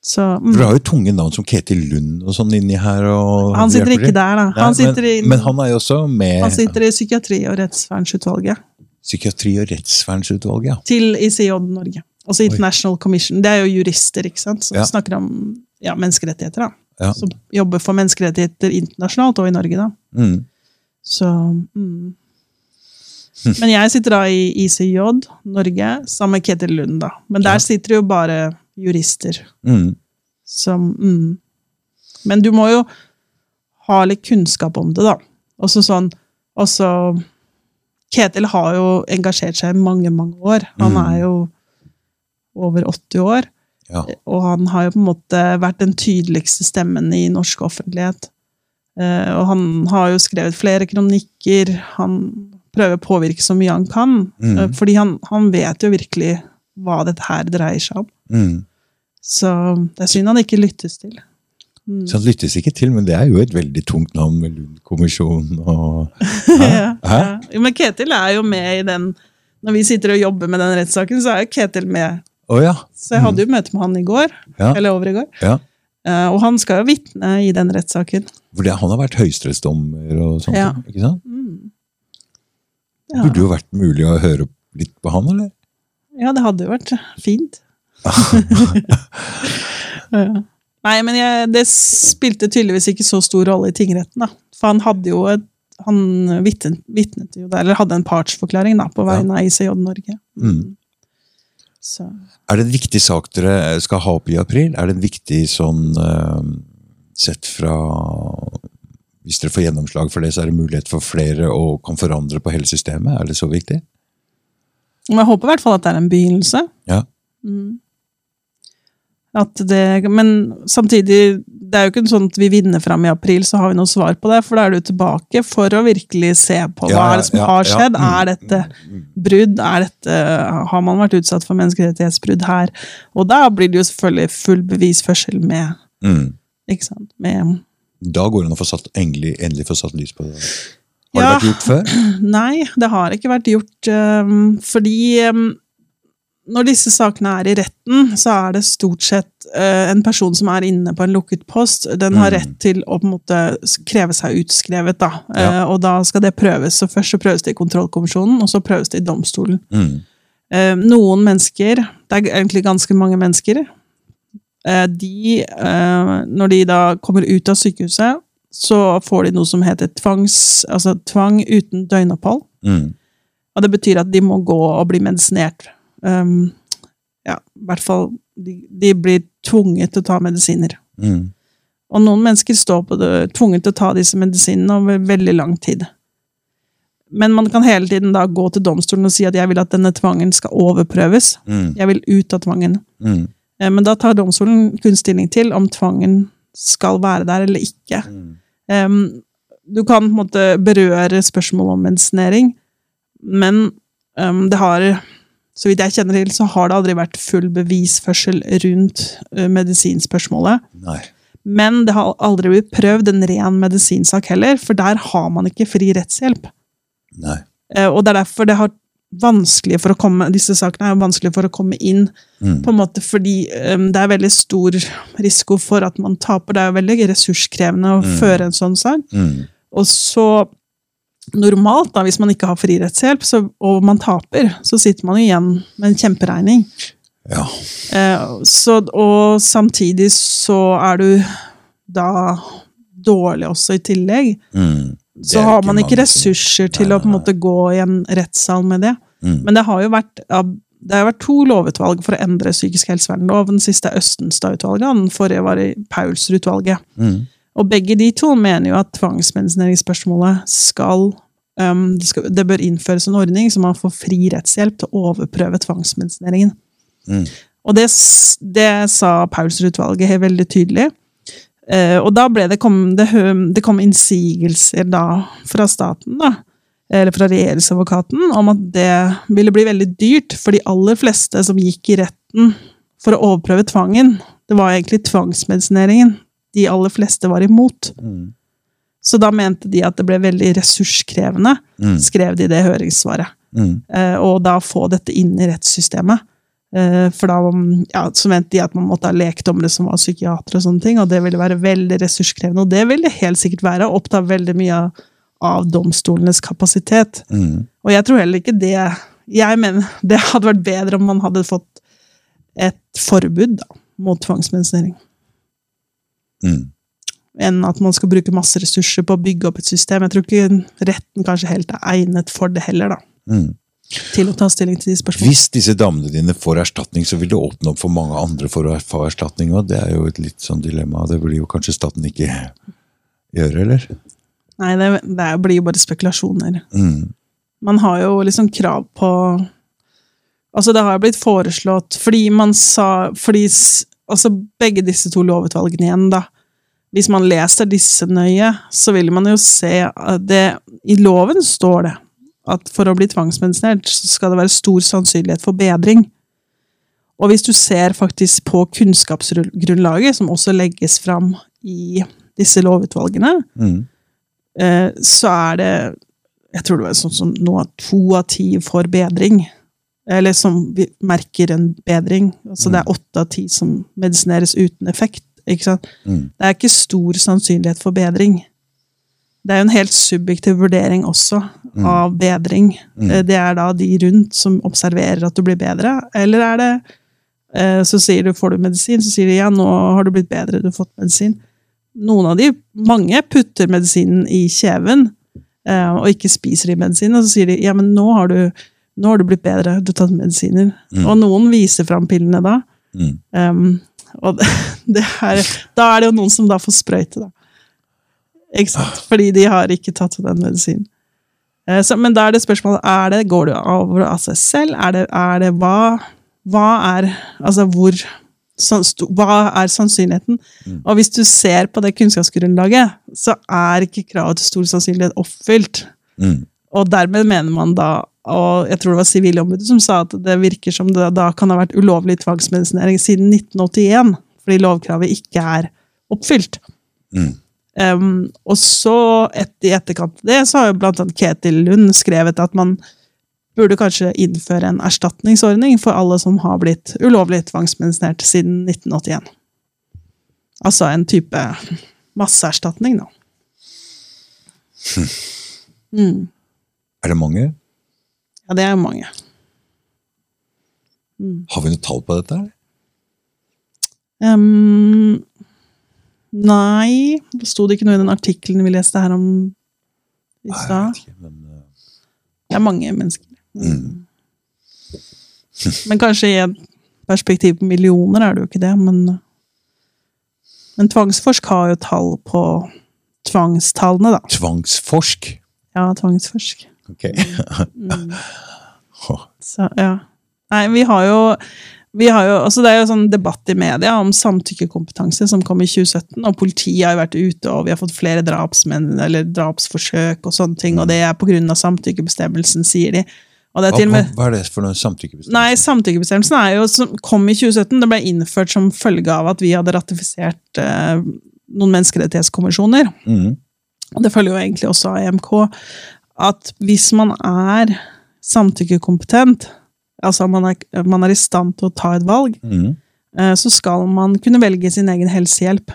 Så For mm, du har jo tunge navn som Ketil Lund og sånn inni her. Og Han sitter ikke der, da. Han sitter, men, i, men han er jo også med han sitter i psykiatri- og rettsvernsutvalget Psykiatri- og rettsvernsutvalget. Ja. til ICJ Norge. Altså International Commission. Det er jo jurister ikke sant? som Ja. snakker om ja, menneskerettigheter. da. Ja. Som jobber for menneskerettigheter internasjonalt og i Norge. da. Mm. Så mm. Men jeg sitter da i ICJ Norge sammen med Ketil Lund, da. Men der Ja. sitter det jo bare jurister Mm. som mm. Men du må jo ha litt kunnskap om det, da. Også sånn Også Ketil har jo engasjert seg i mange, mange år. Han Mm. er jo over 80 år. Ja. Og han har jo på en måte vært den tydeligste stemmen i norsk offentlighet. Eh, og han har jo skrevet flere kronikker. Han prøver å påvirke så mye han kan. Mm. eh, fordi han, han vet jo virkelig hva dette her dreier seg om. Mm. Så det er synd han ikke lyttes til. Mm. Så han lyttes ikke til, men det er jo et veldig tungt navn med Lund-kommisjonen og ja, Hæ? ja. Men Ketil er jo med i den Når vi sitter og jobber med den rettssaken, så er jo Ketil med. Å ja. Så jeg hadde jo møte med han i går. Ja. Eller over i går. ja. Uh, og han skal jo vitne i den rettssaken. Fordi han har vært høyesterettsdommer og sånt, Ja. ikke sant? Mm. Ja. Burde jo vært mulig å høre litt på han, eller? ja, det hadde jo vært fint. ja. Nei, men jeg, det spilte tydeligvis ikke så stor rolle i tingretten, da. For han hadde jo et han vitnet, vitnet jo der, eller hadde en partsforklaring da, på vegne av ICJ Norge. Mm. Så. Er det en viktig sak dere skal ha opp i april? Er det en viktig sånn eh, Sett fra Hvis dere får gjennomslag for det, så er det mulighet for flere å kan forandre på hele systemet? Er det så viktig? Jeg håper i hvert fall at det er en begynnelse. Ja. Mm. Det, men samtidig, det er jo ikke sånn at vi vinner fram i april, så har vi noe svar på det. For da er du tilbake for å virkelig se på hva Ja, er det som ja, har ja. skjedd. Mm. Er dette brudd? Er dette, har man vært utsatt for menneskerettighetsbrudd her? Og da blir det jo selvfølgelig full bevisførsel med. Mm. Ikke sant? Med Da går det an å få satt, endelig, endelig få satt lys på det. Har Ja. det vært gjort før? Nei, det har ikke vært gjort um, fordi um, når disse sakene er i retten, så er det stort sett uh, en person som er inne på en lukket post. Den har Mm. rett til å på en måte kreve seg utskrevet, da. Ja. Uh, og da skal det prøves. Så først så prøves det i kontrollkommisjonen, og så prøves det i domstolen. Mm. Uh, noen mennesker, det er egentlig ganske mange mennesker, uh, de, uh, når de da kommer ut av sykehuset, så får de noe som heter tvangs, altså tvang uten døgnopphold. Mm. Og det betyr at de må gå og bli medisinert. Um, ja, i hvert fall de, de blir tvunget til å ta medisiner. Mm. Og noen mennesker står på det, tvunget til å ta disse medisinene over veldig lang tid. Men man kan hele tiden da gå til domstolen og si at jeg vil at denne tvangen skal overprøves. Mm. Jeg vil ut av tvangen. Mm. Eh, Men da tar domstolen kun stilling til om tvangen skal være der eller ikke. Mm. Um, du kan på en måte berøre spørsmål om medisinering, men um, det har Så vidt jeg kjenner til, så har det aldri vært full bevisførsel rundt eh, medisinspørsmålet. Nei. Men det har aldri blitt prøvd en ren medisinsak heller, for der har man ikke fri rettshjelp. Nei. Eh, Og det er derfor det har vanskelig for å komme, disse sakene er vanskelig for å komme inn, Mm. på en måte fordi um, det er veldig stor risiko for at man taper. Det er jo veldig ressurskrevende å Mm. føre en sånn sak. Mm. Og så normalt, da, hvis man ikke har fri rettshjelp, så, og man taper, så sitter man jo igjen med en kjemperegning. Ja. Eh, så, og samtidig så er du da dårlig også i tillegg. Mm. Så har man ikke ressurser til Nei, å på en måte gå i en rettssal med det. Mm. Men det har jo vært, det har vært to lovutvalg for å endre psykisk helsevernlov. Den siste er Østenstad-utvalget, den forrige var i Paulsrud-utvalget. Mm. Og begge de to mener jo at tvangsmedisineringsspørsmålet skal, um, det skal Det bør innføres en ordning så man får fri rettshjelp til å overprøve tvangsmedisineringen. Mm. Og det, det sa Paulsrud-utvalget helt veldig tydelig. Eh, og da ble det kom, det, det kom innsigelser da fra staten, da, eller fra regjeringsadvokaten, om at det ville bli veldig dyrt for de aller fleste som gikk i retten for å overprøve tvangen. Det var egentlig tvangsmedisineringen de aller fleste var imot. Mm. Så da mente de at det ble veldig ressurskrevende, Mm. skrev de det høringssvaret. Mm. Eh, og da få dette inn i rettssystemet. Eh, for da ja, så mente de at man måtte ha lekdommere som var psykiatere, og sånne ting, og det ville være veldig ressurskrevende. Og det vil det helt sikkert være, å oppta veldig mye av- av domstolenes kapasitet. Mm. Og jeg tror heller ikke det Jeg mener det hadde vært bedre om man hadde fått et forbud da, mot tvangsmedisinering. Mm. Enn at man skal bruke masse ressurser på å bygge opp et system. Jeg tror ikke retten kanskje helt er egnet for det heller, da. Mm. Til å ta stilling til de spørsmålene. Hvis disse damene dine får erstatning, så vil det åpne opp for mange andre for å få erstatning. òg. Det er jo et litt sånn dilemma. Det blir jo kanskje staten ikke gjøre, eller? Nei, det, det blir jo bare spekulasjoner. Mm. Man har jo liksom krav på Altså, det har blitt foreslått fordi man sa fordi, Altså, begge disse to lovutvalgene igjen, da. Hvis man leser disse nøye, så vil man jo se at det I loven står det at for å bli tvangsmedisinert, så skal det være stor sannsynlighet for bedring. Og hvis du ser faktisk på kunnskapsgrunnlaget, som også legges fram i disse lovutvalgene, Mm. eh, så er det Jeg tror det var sånn som nå to av ti får bedring. Eller som merker en bedring. Altså det er åtte av ti som medisineres uten effekt. Mm. Det er ikke stor sannsynlighet for bedring. Det er jo en helt subjektiv vurdering også av bedring. Mm. Eh, Det er da de rundt som observerer at du blir bedre, eller er det eh, Så sier du, får du medisin, så sier de ja, nå har du blitt bedre, du har fått medisin. Noen av de, mange putter medisinen i kjeven eh, og ikke spiser de medisinen, og så sier de ja, men nå har du, nå har du blitt bedre, du har tatt medisiner. Mm. Og noen viser fram pillene da. Mm. Um, og det, det er, da er det jo noen som da får sprøyte, da. Ikke sant? Fordi de har ikke tatt den medisinen. Uh, så, men da er det spørsmålet er det, Går du over av seg selv? Er det, er det hva, hva er Altså hvor Hva er sannsynligheten? Og hvis du ser på det kunnskapsgrunnlaget, så er ikke kravet til stor sannsynlighet oppfylt. Mm. Og dermed mener man da, og jeg tror det var Sivilombudet som sa at det virker som det da kan ha vært ulovlig tvangsmedisinering siden 1981, fordi lovkravet ikke er oppfylt. Mm. Um, og så, et, i etterkant av det, så har jo blant annet Ketil Lund skrevet at man burde kanskje innføre en erstatningsordning for alle som har blitt ulovlig tvangsmedisinert siden 1981. Altså en type masseerstatning, da. Mm. Er det mange? Ja, det er jo mange. Har vi noe tall på dette? eller? Um, nei, det sto det ikke noe i den artikkelen vi leste her om i stad. men, eh, Det er mange mennesker. Mm. Men kanskje i et perspektiv på millioner er det jo ikke det, men Men Tvangsforsk har jo tall på tvangstallene, da. Tvangsforsk? Ja, Tvangsforsk. Ok. Mm. Så, ja. Nei, vi har jo vi har jo, altså Det er jo sånn debatt i media om samtykkekompetanse som kom i 2017, og politiet har jo vært ute, og vi har fått flere drapsmenn, eller drapsforsøk og sånne ting, og det er pga. samtykkebestemmelsen, sier de. Er Hva, med hva er det for noen samtykkebestemmelse? Nei, samtykkebestemmelsen er jo, som kom i 2017. Det ble innført som følge av at vi hadde ratifisert eh, noen menneskerettighetskommisjoner. Mm. Det følger jo egentlig også av EMK. At hvis man er samtykkekompetent, altså man er, man er i stand til å ta et valg, Mm. eh, så skal man kunne velge sin egen helsehjelp.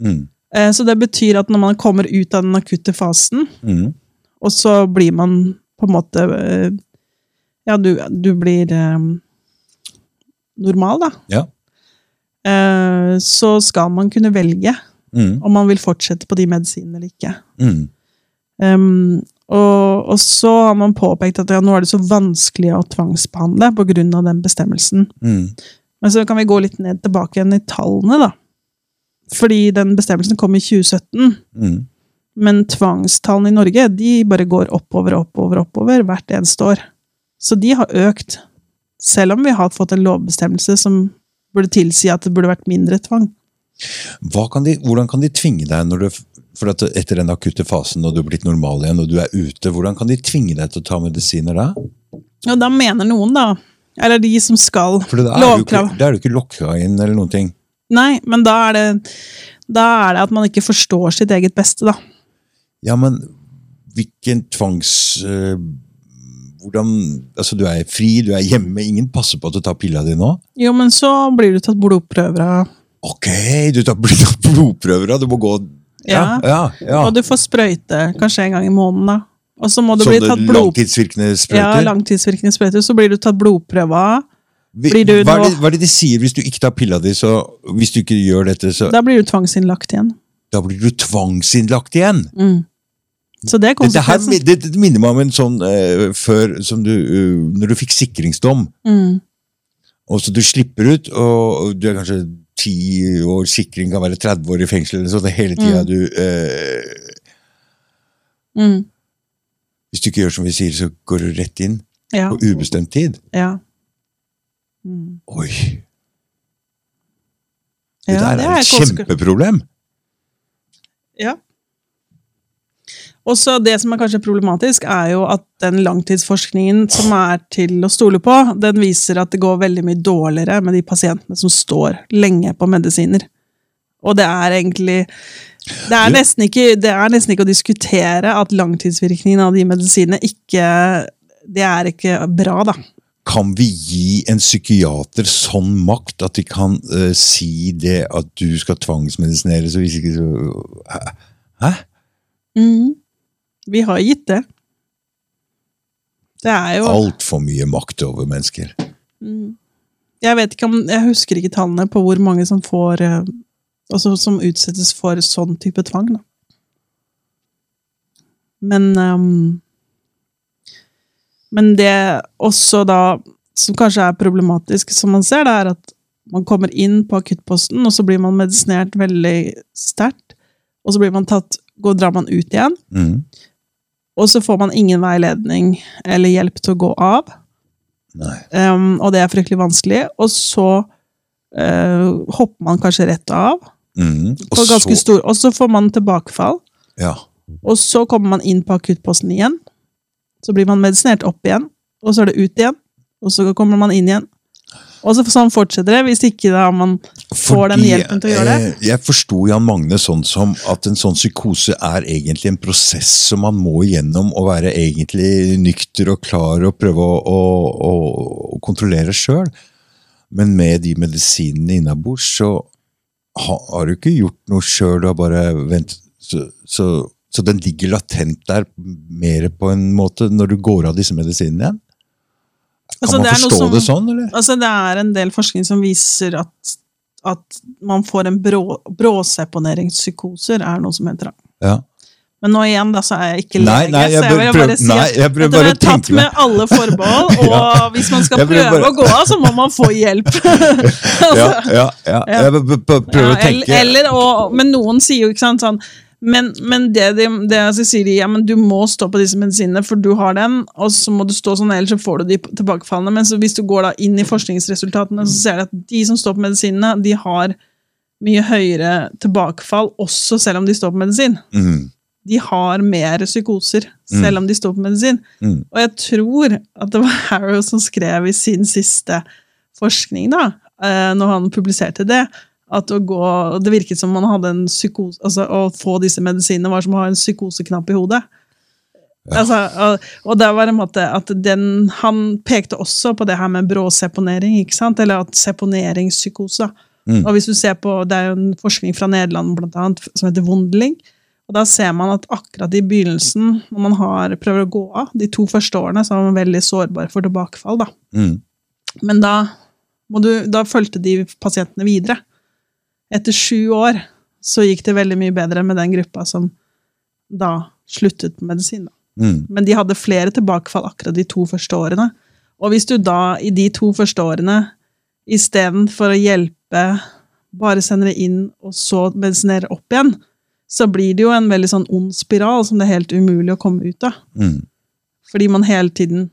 Mm. Eh, Så det betyr at når man kommer ut av den akutte fasen, Mm. og så blir man på en måte eh, Ja, du, du blir eh, normal, da. Ja. Eh, Så skal man kunne velge Mm. om man vil fortsette på de medisinene eller ikke. Um, og, og så har man påpekt at ja, nå er det så vanskelig å tvangsbehandle pga. den bestemmelsen. Mm. Men så kan vi gå litt ned tilbake igjen i tallene, da. Fordi den bestemmelsen kom i 2017. Mm. Men tvangstallene i Norge de bare går oppover, oppover, oppover hvert eneste år. Så de har økt. Selv om vi har fått en lovbestemmelse som burde tilsi at det burde vært mindre tvang. Kan de, hvordan kan de tvinge deg når du, for at etter den akutte fasen og du er blitt normal igjen og du er ute, hvordan kan de tvinge deg til å ta medisiner da? Ja, da mener noen, da, eller de som skal For er, ikke, da er du ikke lokka inn eller noen ting. Nei, men da er det da er det at man ikke forstår sitt eget beste, da. Ja, men hvilken tvangs... øh, hvordan, altså Du er fri, du er hjemme, ingen passer på at du tar pilla di nå? Jo, men så blir du tatt blodprøver av Ok, du tar blodprøver, av Du må gå Ja, ja. ja. Og du får sprøyte kanskje en gang i måneden, da. Og så må du bli Sånne tatt blod... langtidsvirkende Ja, langtidsvirkende sprøyter. Så blir du tatt blodprøve av. Hva, er det, hva er det de sier hvis du ikke tar pilla di, så hvis du ikke gjør dette, så Da blir du tvangsinnlagt igjen. da blir du tvangsinnlagt igjen? Mm. Så det er Dette her, det, det minner meg om en sånn eh, før som du, uh, Når du fikk sikringsdom, Mm. og så du slipper ut, og du er kanskje ti år sikring, kan være 30 år i fengsel, eller sånn, og hele tida Mm. du eh, Mm. Hvis du ikke gjør som vi sier, så går du rett inn Ja. på ubestemt tid. ja. Mm. Oi! Ja, Det er, det er et kjempeproblem. Ja. Og så Det som er kanskje problematisk, er jo at den langtidsforskningen som er til å stole på, den viser at det går veldig mye dårligere med de pasientene som står lenge på medisiner. Og det er egentlig det er, nesten ikke, det er nesten ikke å diskutere at langtidsvirkningen av de medisinene ikke Det er ikke bra, da. Kan vi gi en psykiater sånn makt at de kan uh, si det at du skal tvangsmedisineres, og hvis ikke så Hæ? Hæ? Vi har gitt det. Det er jo Altfor mye makt over mennesker. Mm. Jeg vet ikke om, jeg husker ikke tallene på hvor mange som får eh, altså som utsettes for sånn type tvang. Da. Men um, Men det også da som kanskje er problematisk, som man ser, det er at man kommer inn på akuttposten, og så blir man medisinert veldig sterkt. Og så blir man tatt, går, drar man ut igjen, Mm. Og så får man ingen veiledning eller hjelp til å gå av. Um, og det er fryktelig vanskelig. Og så uh, hopper man kanskje rett av. Mm. Og så stor, og så får man tilbakefall. Ja. Og så kommer man inn på akuttposten igjen. Så blir man medisinert opp igjen. Og så er det ut igjen. Og så kommer man inn igjen. Og så sånn fortsetter det, hvis ikke da man får den hjelpen til å gjøre det. eh, Jeg forsto Jan Magne sånn som at en sånn psykose er egentlig en prosess som man må igjennom å være egentlig nykter og klar og prøve å, å, å, kontrollere sjøl. Men med de medisinene innabords så ha, har du ikke gjort noe sjøl, du har bare ventet så, så, så den ligger latent der mer på en måte når du går av disse medisinene igjen? Kan Altså, man forstå som- det sånn, eller? Altså, det er en del forskning som viser at, at man får en brå, bråseponeringspsykoser, er noe som heter det. Ja. Men nå igjen, da, så er jeg ikke Nei, lege, nei, jeg så jeg vil bare si nei, at jeg prøver dette er tatt med alle forbehold, og hvis man skal prøve bare- å gå av, så må man få hjelp. altså, Ja, ja, ja. Ja. Jeg prøver å ja, eller, tenke eller, og, men noen sier jo ikke sant sånn men, men det, de, det så sier de, ja, men du må stå på disse medisinene, for du har den, og så må du stå sånn, ellers så får du de tilbakefallene. Men så hvis du går da inn i forskningsresultatene, så ser du at de som står på medisinene, de har mye høyere tilbakefall, også selv om de står på medisin. mm, De har mer psykoser, Mm. selv om de står på medisin. mm, Og jeg tror at det var Harrow som skrev i sin siste forskning, da, eh, når han publiserte det, at å gå Det virket som man hadde en psykose Altså, å få disse medisinene var som å ha en psykoseknapp i hodet. Altså, og, og det var en måte at den, Han pekte også på det her med bråseponering, ikke sant? eller at seponeringspsykose. Mm. Og hvis du ser på, Det er jo en forskning fra Nederland blant annet, som heter Wundling. Og Da ser man at akkurat i begynnelsen, når man har, prøver å gå av, de to første årene, så er man veldig sårbar for tilbakefall. da. mm. Men da, må du, da fulgte de pasientene videre. Etter sju år så gikk det veldig mye bedre med den gruppa som da sluttet med medisin. Mm. Men de hadde flere tilbakefall akkurat de to første årene. Og hvis du da i de to første årene istedenfor å hjelpe, bare sender det inn og så medisinerer opp igjen, så blir det jo en veldig sånn ond spiral som det er helt umulig å komme ut av. Mm. Fordi man hele tiden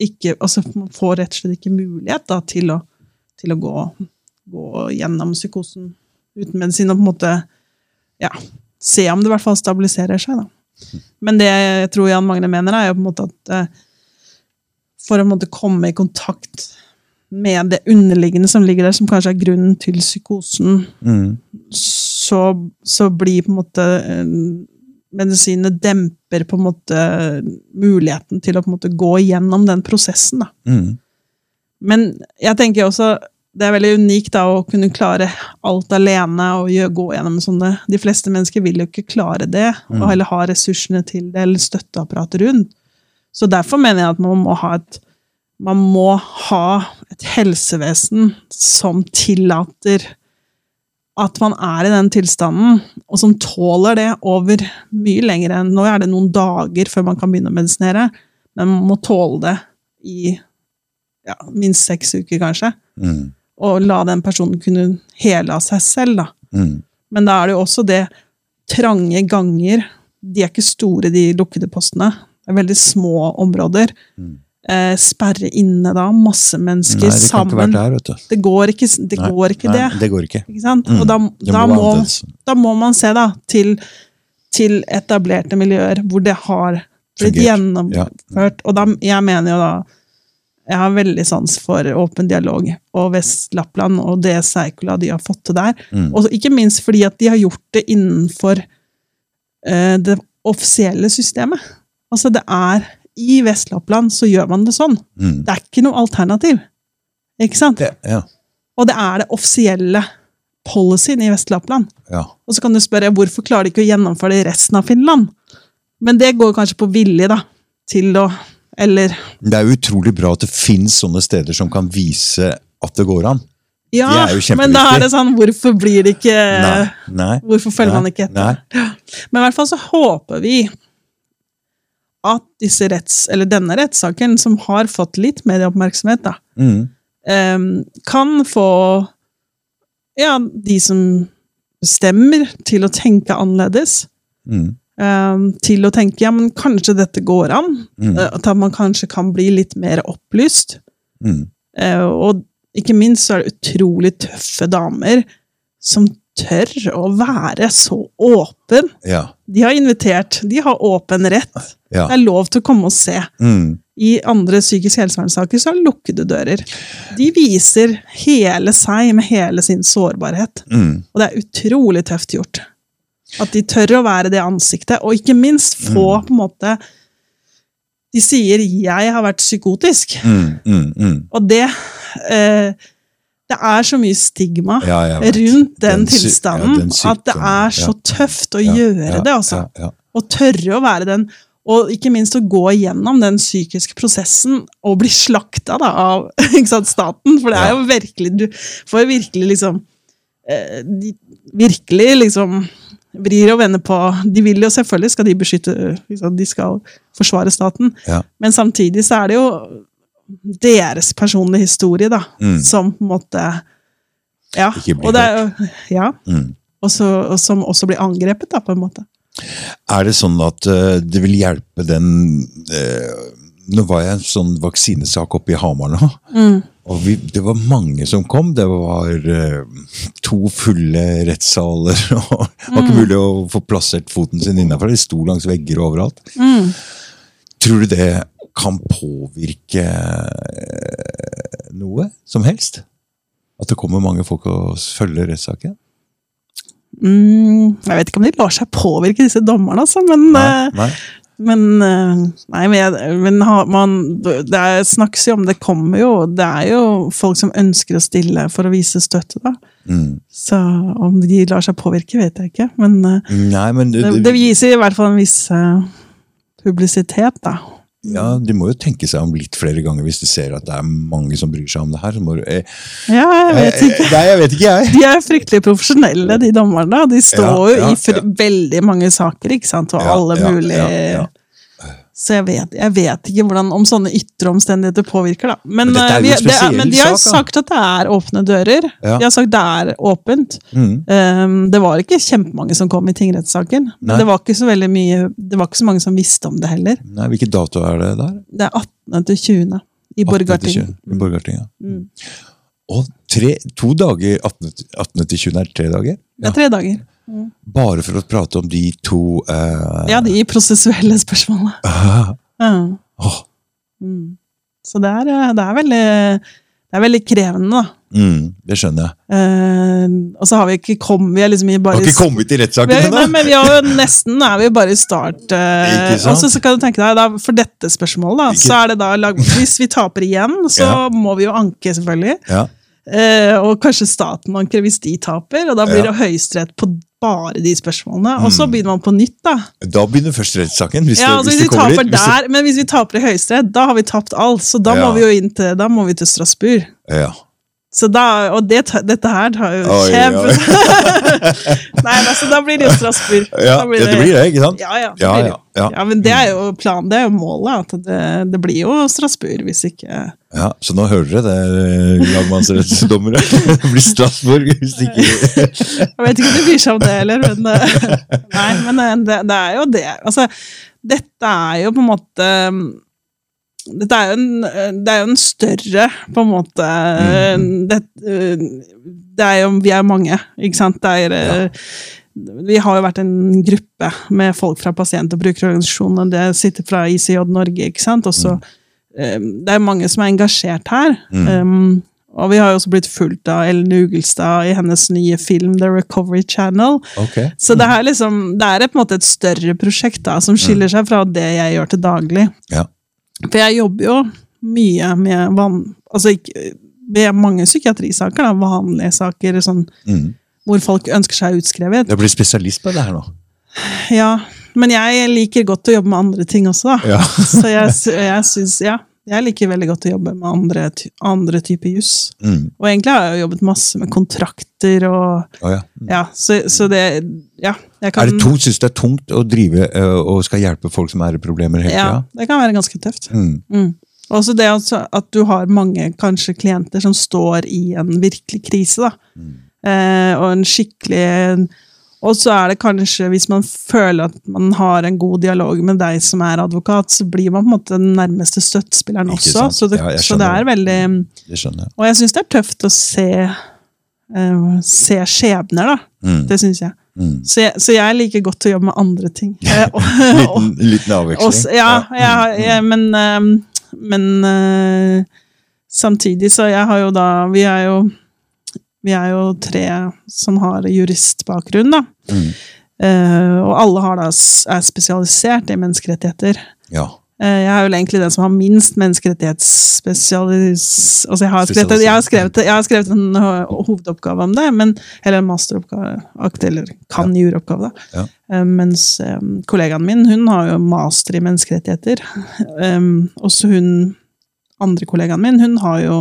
ikke Altså, man får rett og slett ikke mulighet da, til å, til å gå, gå gjennom psykosen uten medisin og på en måte ja, se om det i hvert fall stabiliserer seg. da. Men det jeg tror Jan Magne mener, er jo på en måte at eh, for å måte komme i kontakt med det underliggende som ligger der, som kanskje er grunnen til psykosen, Mm. så, så blir på en måte eh, medisinene demper på en måte muligheten til å på en måte gå gjennom den prosessen. Da. Mm. Men jeg tenker også det er veldig unikt da, å kunne klare alt alene og gjøre, gå gjennom sånne De fleste mennesker vil jo ikke klare det, og heller ha ressursene til det, eller støtteapparatet rundt. Så derfor mener jeg at man må ha et man må ha et helsevesen som tillater at man er i den tilstanden, og som tåler det over mye lenger enn Nå er det noen dager før man kan begynne å medisinere, men man må tåle det i ja, minst seks uker, kanskje. Mm. Og la den personen kunne hele av seg selv, da. Mm. Men da er det jo også det trange ganger. De er ikke store, de lukkede postene. Det er veldig små områder. Mm. Eh, sperre inne da, masse mennesker Nei, det sammen. der. Det går ikke, det Nei, går ikke nei, det. Det går ikke. Ikke sant? Mm, Og da, da, må da må man se da, til, til etablerte miljøer hvor det har blitt Fungert. gjennomført. Og da, jeg mener jo da Jeg har veldig sans for åpen dialog og Vest-Lappland og det Seikola de har fått til der. Mm. Og ikke minst fordi at de har gjort det innenfor eh, det offisielle systemet. Altså det er I Vest-Lappland så gjør man det sånn. Mm. Det er ikke noe alternativ. Ikke sant? Det, ja. Og det er det offisielle policyen i Vest-Lappland. ja. Og så kan du spørre hvorfor klarer de ikke å gjennomføre det i resten av Finland? Men det går kanskje på vilje, da. Til å Eller Det er jo utrolig bra at det fins sånne steder som kan vise at det går an. Ja, men da er det sånn Hvorfor blir det ikke Nei. Nei. Hvorfor følger Nei, man ikke etter? Ja. Men i hvert fall så håper vi at disse retts, eller denne rettssaken, som har fått litt medieoppmerksomhet, da, Mm. um, kan få ja, de som bestemmer, til å tenke annerledes. Mm. Em, til å tenke ja, men kanskje dette går an. Mm. eh, At man kanskje kan bli litt mer opplyst. Mm. Eh, og ikke minst så er det utrolig tøffe damer som tør å være så åpen. Ja. De har invitert, de har åpen rett. Ja. Det er lov til å komme og se. Mm. I andre psykisk helsevernsaker så er det lukkede dører. De viser hele seg med hele sin sårbarhet. Mm. Og det er utrolig tøft gjort. At de tør å være det ansiktet, og ikke minst få Mm. på en måte De sier 'jeg har vært psykotisk', Mm. Mm. Mm. og det eh, Det er så mye stigma Ja, rundt den, den tilstanden ja, den at det er så tøft å Ja, gjøre det, altså. Å tørre å være den, og ikke minst å gå igjennom den psykiske prosessen og bli slakta da, av sant, staten. For det er jo virkelig Du får virkelig liksom eh, Virkelig liksom vrir og vender på De vil jo selvfølgelig skal de beskytte De skal forsvare staten, Ja. men samtidig så er det jo deres personlige historie, da, Mm. som på en måte Ja. Og, det er, ja, Mm. og, så, og som også blir angrepet, da, på en måte. Er det sånn at uh, det vil hjelpe den eh, Nå var jeg en sånn vaksinesak oppe i Hamar nå. Mm. Og vi, det var mange som kom. Det var uh, to fulle rettssaler. og Det var ikke mulig å få plassert foten sin innafor. De sto langs vegger og overalt. Mm. Tror du det kan påvirke eh, noe som helst? At det kommer mange folk og følger rettssaken? Mm, jeg vet ikke om de lar seg påvirke, disse dommerne, altså, men Nei, eh, nei. Men, eh, nei, men, jeg, men man, det er, snakkes jo om det kommer jo Det er jo folk som ønsker å stille for å vise støtte, da. Mm. Så om de lar seg påvirke, vet jeg ikke. Men eh, Nei, men det, det viser i hvert fall en viss eh, publisitet, da. Ja, De må jo tenke seg om litt flere ganger hvis de ser at det er mange som bryr seg om det her. Så må du, eh, Ja, jeg vet ikke. Nei, jeg vet ikke, jeg. De er fryktelig profesjonelle, de dommerne. De står jo ja, i ja. veldig mange saker, ikke sant? og alle mulige ja, ja. Så jeg vet, jeg vet ikke hvordan, om sånne ytre omstendigheter påvirker, da. Men, Men er eh, vi- det er, men de har sak, sagt at det er åpne dører. Ja. De har sagt det er åpent. Mm. Um, det var ikke kjempemange som kom i tingrettssaken. Nei. Men det var ikke så veldig mye, det var ikke så mange som visste om det heller. Nei, Hvilken dato er det der? Det er 18. til 20. i Borgarting. I Borgarting, ja. Mm. Og tre, to dager 18. til- 20. er tre dager? Det er tre dager. Bare for å prate om de to uh... Ja, de prosessuelle spørsmålene. Uh. Uh. Oh. Mm. Så det er, eh, det er veldig det er veldig krevende, da. mm, Det skjønner jeg. Eh, og så har vi ikke kommet Vi er liksom i Har ikke kommet til rettssaken ennå! men vi har jo nesten er vi bare i start. eh, og så så kan du tenke deg, da, For dette spørsmålet, da, Ikke- så er det da lag, Hvis vi taper igjen, så Ja. må vi jo anke, selvfølgelig. Ja. Eh, og kanskje staten anker hvis de taper, og da blir Ja. det Høyesterett på bare de spørsmålene. Og så Mm. begynner man på nytt, da. Da begynner først rettssaken. Hvis, Ja, altså hvis hvis vi kommer taper. Hvis der, Men hvis vi taper i Høyesterett, da har vi tapt alt. Så da må vi jo inn til, da må vi til Strasbourg. ja. Så da, og det, dette her tar jo kjempe... Nei, altså, da blir det jo Strasbourg. ja, blir det blir det, ikke sant? Ja, ja. det Ja, det. ja, ja. ja, men det er jo planen, det er jo målet. At det, det blir jo Strasbourg, hvis ikke Ja, Så nå hører dere det, lagmannsrettsdommere. Det blir Strasbourg hvis ikke Jeg vet ikke om det blir seg om det heller, men eh, Nei, men eh, det, det er jo det. Altså, dette er jo på en måte dette er jo en, det er jo en større, på en måte det, det er jo, Vi er mange, ikke sant? Det er, ja. Vi har jo vært en gruppe med folk fra pasient- og brukerorganisasjonene. Det sitter fra ICJ Norge, ikke sant? Også mm. Det er mange som er engasjert her. Mm. Um, og vi har jo også blitt fulgt av Ellen Ugelstad i hennes nye film The Recovery Channel. Ok. Så det er liksom, det er på en måte et større prosjekt da, som skiller seg fra det jeg gjør til daglig. Ja. For jeg jobber jo mye med van, altså ikke, med mange psykiatrisaker, da, vanlige saker, sånn, Mm. hvor folk ønsker seg utskrevet. Du blir spesialist på det her nå. Ja, men jeg liker godt å jobbe med andre ting også, da. Ja. Så jeg, jeg syns, ja, jeg liker veldig godt å jobbe med andre, andre typer juss. Mm. Og egentlig har jeg jo jobbet masse med kontrakter og oh, ja. Ja, så, så det Ja. Jeg kan, Er det to syns det er tungt å drive øh, og skal hjelpe folk som er i problemer hele Ja, det kan være ganske tøft. Mm. Mm. Også det at du har mange kanskje klienter som står i en virkelig krise, da. Eh, og en skikkelig Og så er det kanskje, hvis man føler at man har en god dialog med deg som er advokat, så blir man på en måte den nærmeste støttespilleren også. Så det, Ja, så det er veldig Det jeg. Og jeg syns det er tøft å se uh, Se skjebner, da. Mm. Det syns jeg. Mm. Så, jeg. så jeg liker godt å jobbe med andre ting. Eh, Liten, liten avveksling. ja, jeg, jeg, men, ehm, men eh, samtidig så jeg har jo da Vi er jo, vi er jo tre som har juristbakgrunn, da. Mm. Uh, og alle har da, er spesialisert i menneskerettigheter. Ja. Uh, jeg er vel egentlig den som har minst menneskerettighetsspesialis... Altså jeg, har skrevet, jeg, har skrevet, jeg har skrevet en hovedoppgave om det, men, eller en masteroppgave, eller kan juroppgave, da. Ja. Uh, mens um, kollegaen min, hun har jo master i menneskerettigheter. Um, også hun, andre kollegaen min, hun har jo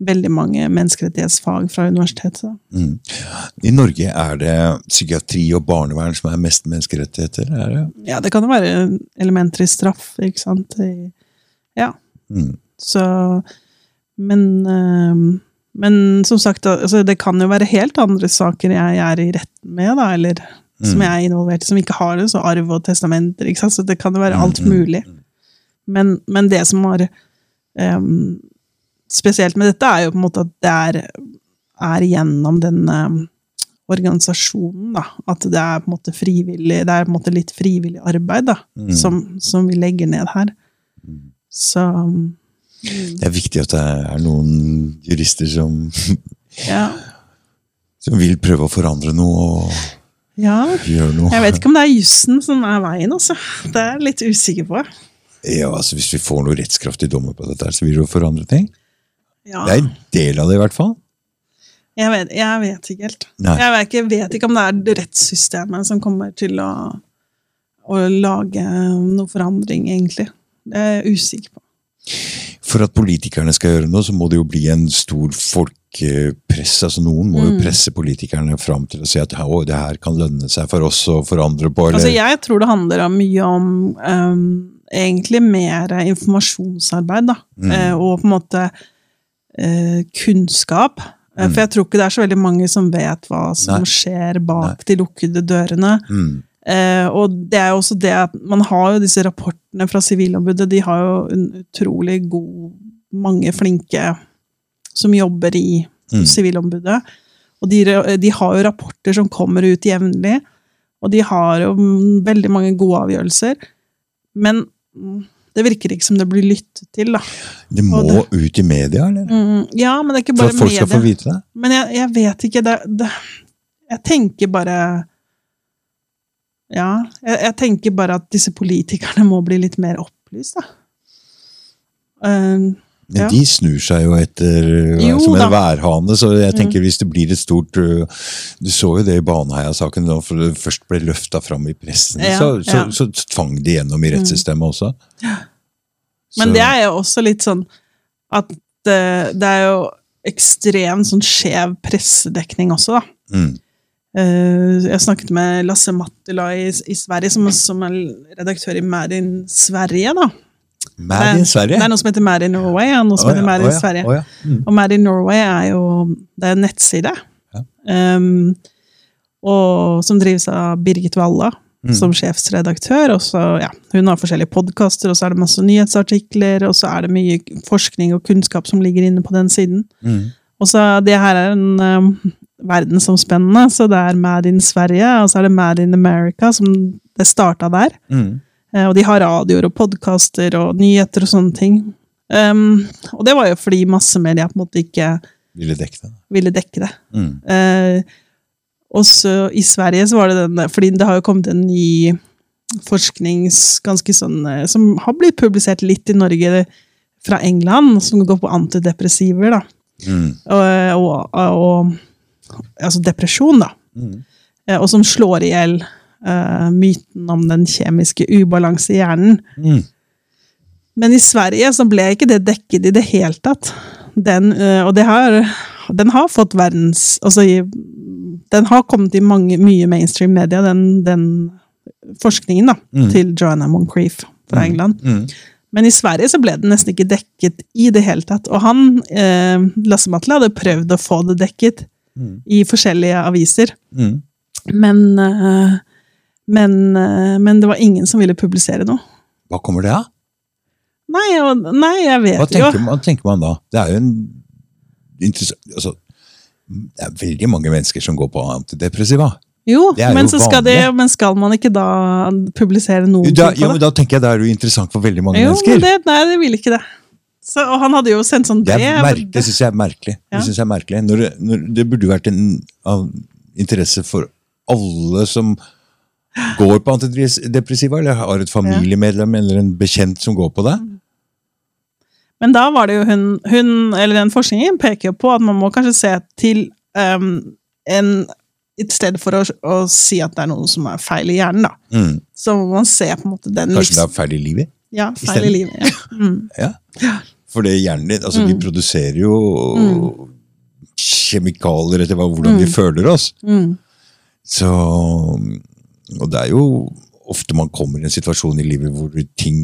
veldig mange menneskerettighetsfag fra universitetet. Mm. I Norge er det psykiatri og barnevern som er mest menneskerettigheter? Er det? Ja, det kan jo være elementer i straff, ikke sant. I, ja, Mm. så Men øh, Men som sagt, altså, det kan jo være helt andre saker jeg er i retten med, da, eller som Mm. jeg er involvert i, som ikke har det, så arv og testamenter, ikke sant. Så det kan jo være Mm, alt mm, mulig. Men, men det som har ehm, spesielt med dette, er jo på en måte at det er, er gjennom den ehm, organisasjonen, da. At det er på en måte frivillig, det er på en måte litt frivillig arbeid, da, Mm. som, som vi legger ned her. Så Det er viktig at det er noen jurister som, ja. som vil prøve å forandre noe og ja. gjøre noe. Jeg vet ikke om det er jussen som er veien, altså. Det er jeg litt usikker på. Ja, altså Hvis vi får noe rettskraftig dommer på dette, så vil det jo forandre ting. Ja. Det er en del av det, i hvert fall. Jeg vet, jeg vet ikke helt. Nei. Jeg vet ikke, vet ikke om det er rettssystemet som kommer til å, å lage noe forandring, egentlig. Det er jeg usikker på. For at politikerne skal gjøre noe, så må det jo bli en stor folkepress. altså Noen må jo Mm. presse politikerne fram til å si at å, det her kan lønne seg for oss å forandre på. Eller, Altså, jeg tror det handler mye om um, egentlig mer informasjonsarbeid, da. Mm. Eh, og på en måte eh, kunnskap. Eh, Mm. For jeg tror ikke det er så veldig mange som vet hva som Nei. skjer bak de lukkede dørene. mm, Eh, og det er jo også det at man har jo disse rapportene fra Sivilombudet. De har jo en utrolig god Mange flinke som jobber i Mm. Sivilombudet. Og de, de har jo rapporter som kommer ut jevnlig. Og de har jo mm, veldig mange gode avgjørelser. Men mm, det virker ikke som det blir lyttet til, da. det må det, ut i media, eller? Mm, ja, men det er ikke bare media. For at folk skal få vite det? Men jeg, jeg vet ikke det, det Jeg tenker bare Ja, jeg, jeg tenker bare at disse politikerne må bli litt mer opplyst, da. Men Ja. de snur seg jo etter uh, Jo som en da. Mm. værhane, så jeg tenker hvis det blir et stort uh, Du så jo det i Baneheia-saken, da for det først ble løfta fram i pressen, Ja, så, så. Mm. så, tvang de gjennom i rettssystemet også. men Så- det er jo også litt sånn at det, det er jo ekstremt sånn skjev pressedekning også, da. mm, Uh, jeg snakket med Lasse Mattila i, i Sverige, som, som er redaktør i Merin Sverige, da. Mad in Sverige? Det er noe som heter Mad in Norway, og noe som oh, ja, heter Mad in ja, Sverige. Oh, ja, mm. Og Mad in Norway er jo det er en nettside Ja. um, og, som drives av Birgit Walla Mm. som sjefsredaktør. Og så, ja, hun har forskjellige podkaster, og så er det masse nyhetsartikler, og så er det mye forskning og kunnskap som ligger inne på den siden. Mm. Og så Det her er en um, verdensomspennende, så det er Mad in Sverige, og så er det Mad in America, som det starta der. Mm. Eh, og de har radioer og podkaster og nyheter og sånne ting. Um, og det var jo fordi massemedia på en måte ikke Ville dekke det. ville dekke det. Mm. Uh, og så i Sverige så var det den Fordi det har jo kommet en ny forsknings... ganske sånn, eh, Som har blitt publisert litt i Norge fra England, som går på antidepressiver. da. Mm. Og, og, og altså depresjon, da. Mm. Uh, Og som slår i hjel eh, myten om den kjemiske ubalanse i hjernen. Mm. Men i Sverige så ble ikke det dekket i det hele tatt. Den, uh, og det har, den har fått verdens altså Den har kommet i mange, mye mainstream media, den, den forskningen da, Mm. til Joanna Moncrief fra England. Mm. Men i Sverige så ble den nesten ikke dekket i det hele tatt. Og han, eh, Lasse Matle, hadde prøvd å få det dekket Mm. i forskjellige aviser. Mm. Men, eh, men, eh, men det var ingen som ville publisere noe. Hva kommer det av? Nei, nei jeg vet Hva jo. Hva tenker man da? Det er jo en interessant altså, Det er veldig mange mennesker som går på antidepressiva. Jo, Det men, jo så skal det, men skal man ikke da publisere noen Da, ja, men da tenker jeg det er jo interessant for veldig mange Jo, mennesker. men det, nei, det vil ikke det. Så, og han hadde jo sendt sånn Det, brev. merk, det syns jeg er merkelig. Ja. Det, jeg er merkelig. Når det, når, det burde vært en, av interesse for alle som går på antidepressiva, eller har et familiemedlem eller en bekjent som går på det. Men da var det jo hun, hun Eller den forskningen peker jo på at man må kanskje se til um, en i stedet for å, å si at det er noe som er feil i hjernen, da. Mm. Så må man se på en måte den Kanskje det er feil i livet? Ja, feil i livet. Ja. Mm. Ja. For det hjernen din altså Vi produserer jo kjemikalier etter hvordan vi føler oss. Mm. Så Og det er jo ofte man kommer i en situasjon i livet hvor ting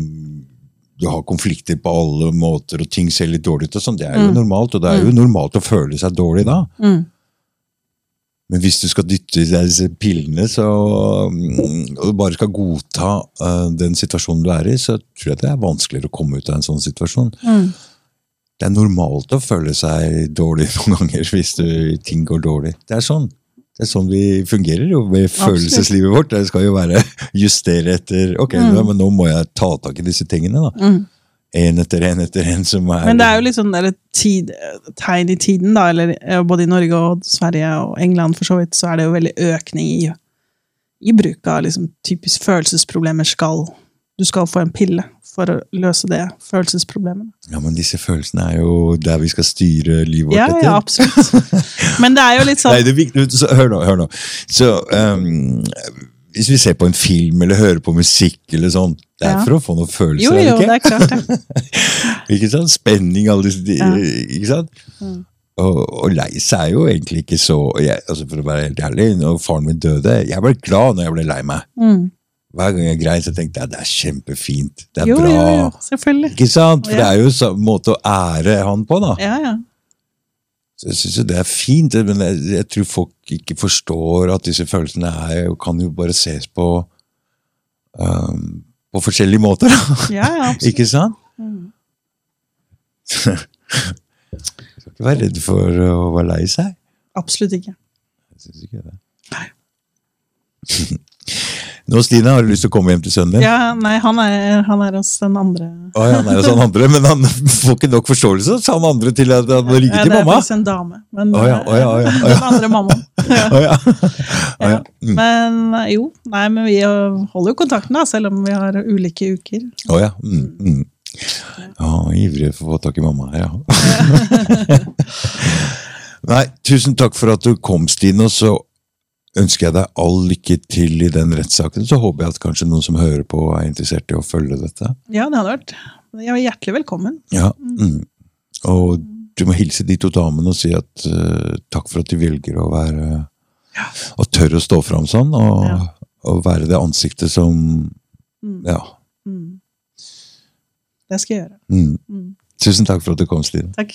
du har konflikter på alle måter, og ting ser litt dårlig ut. og sånn, Det er jo normalt, og det er jo normalt å føle seg dårlig da. Mm. Men hvis du skal dytte i deg disse pillene så, mm, og bare skal godta uh, den situasjonen du er i, så tror jeg det er vanskeligere å komme ut av en sånn situasjon. Mm. Det er normalt å føle seg dårlig noen ganger hvis du, ting går dårlig. Det er sånn. Det er sånn vi fungerer jo med følelseslivet vårt. Det skal jo være justere etter Ok, ja, men nå må jeg ta tak i disse tingene. da. Mm. En etter en etter en som er Men det er jo litt sånn der tid, tegn i tiden, da. Eller eh, både i Norge og Sverige og England for så vidt, så er det jo veldig økning i, i bruk av liksom, typisk følelsesproblemer. Skal, du skal få en pille for å løse det følelsesproblemet. Ja, men disse følelsene er jo der vi skal styre livet vårt Ja, etter. ja, absolutt. Men det er jo litt sånn Nei, det er viktig, så, hør nå, hør nå. Så, um, hvis vi ser på en film eller hører på musikk eller sånn, det er Ja. for å få noen følelser, Jo, ikke? jo, det det er klart det. Ikke sant? Spenning, alle disse Ja. Ikke sant? Mm. Og, og lei seg er jo egentlig ikke så jeg, altså For å være helt ærlig, når faren min døde Jeg ble glad når jeg ble lei meg. Mm. Hver gang jeg grein, så tenkte jeg det er kjempefint. Det er Jo, bra. jo, jo, selvfølgelig. Ikke sant? For Ja. det er jo en måte å ære han på, da. Ja, ja. Så jeg syns jo det er fint, men jeg, jeg tror folk ikke forstår at disse følelsene er, kan jo bare ses på um, på forskjellige måter. da. ja, ja ikke sant? Mm. Skal ikke være redd for å være lei seg. Absolutt ikke. Jeg synes ikke det. Nei. Nå, Stine, har du lyst til å komme hjem til sønnen din? Ja, nei, han er, han er hos den andre. Å, ja, han er hos den andre, men han får ikke nok forståelse sa han andre til at han må ringe Ja, mamma? det er faktisk en dame. Men, oh, ja, oh, ja, oh, ja. Den andre mammaen. Ja. Mm. Men jo, nei, men vi holder jo kontakten, da, selv om vi har ulike uker. Å ja. Mm, mm. Ja, ivrig for å få tak i mamma her, ja. Nei, tusen takk for at du kom, Stine, og så ønsker jeg deg all lykke til i den rettssaken. Så håper jeg at kanskje noen som hører på, er interessert i å følge dette. Ja, det hadde vært er hjertelig velkommen. Ja. Mm. Og du må hilse de to damene og si at uh, takk for at de velger å være Og tør å stå fram sånn, og, Ja. og være det ansiktet som Mm. Ja. Mm. Det skal jeg gjøre. Mm. Mm. Tusen takk for at du kom, Stine. Takk.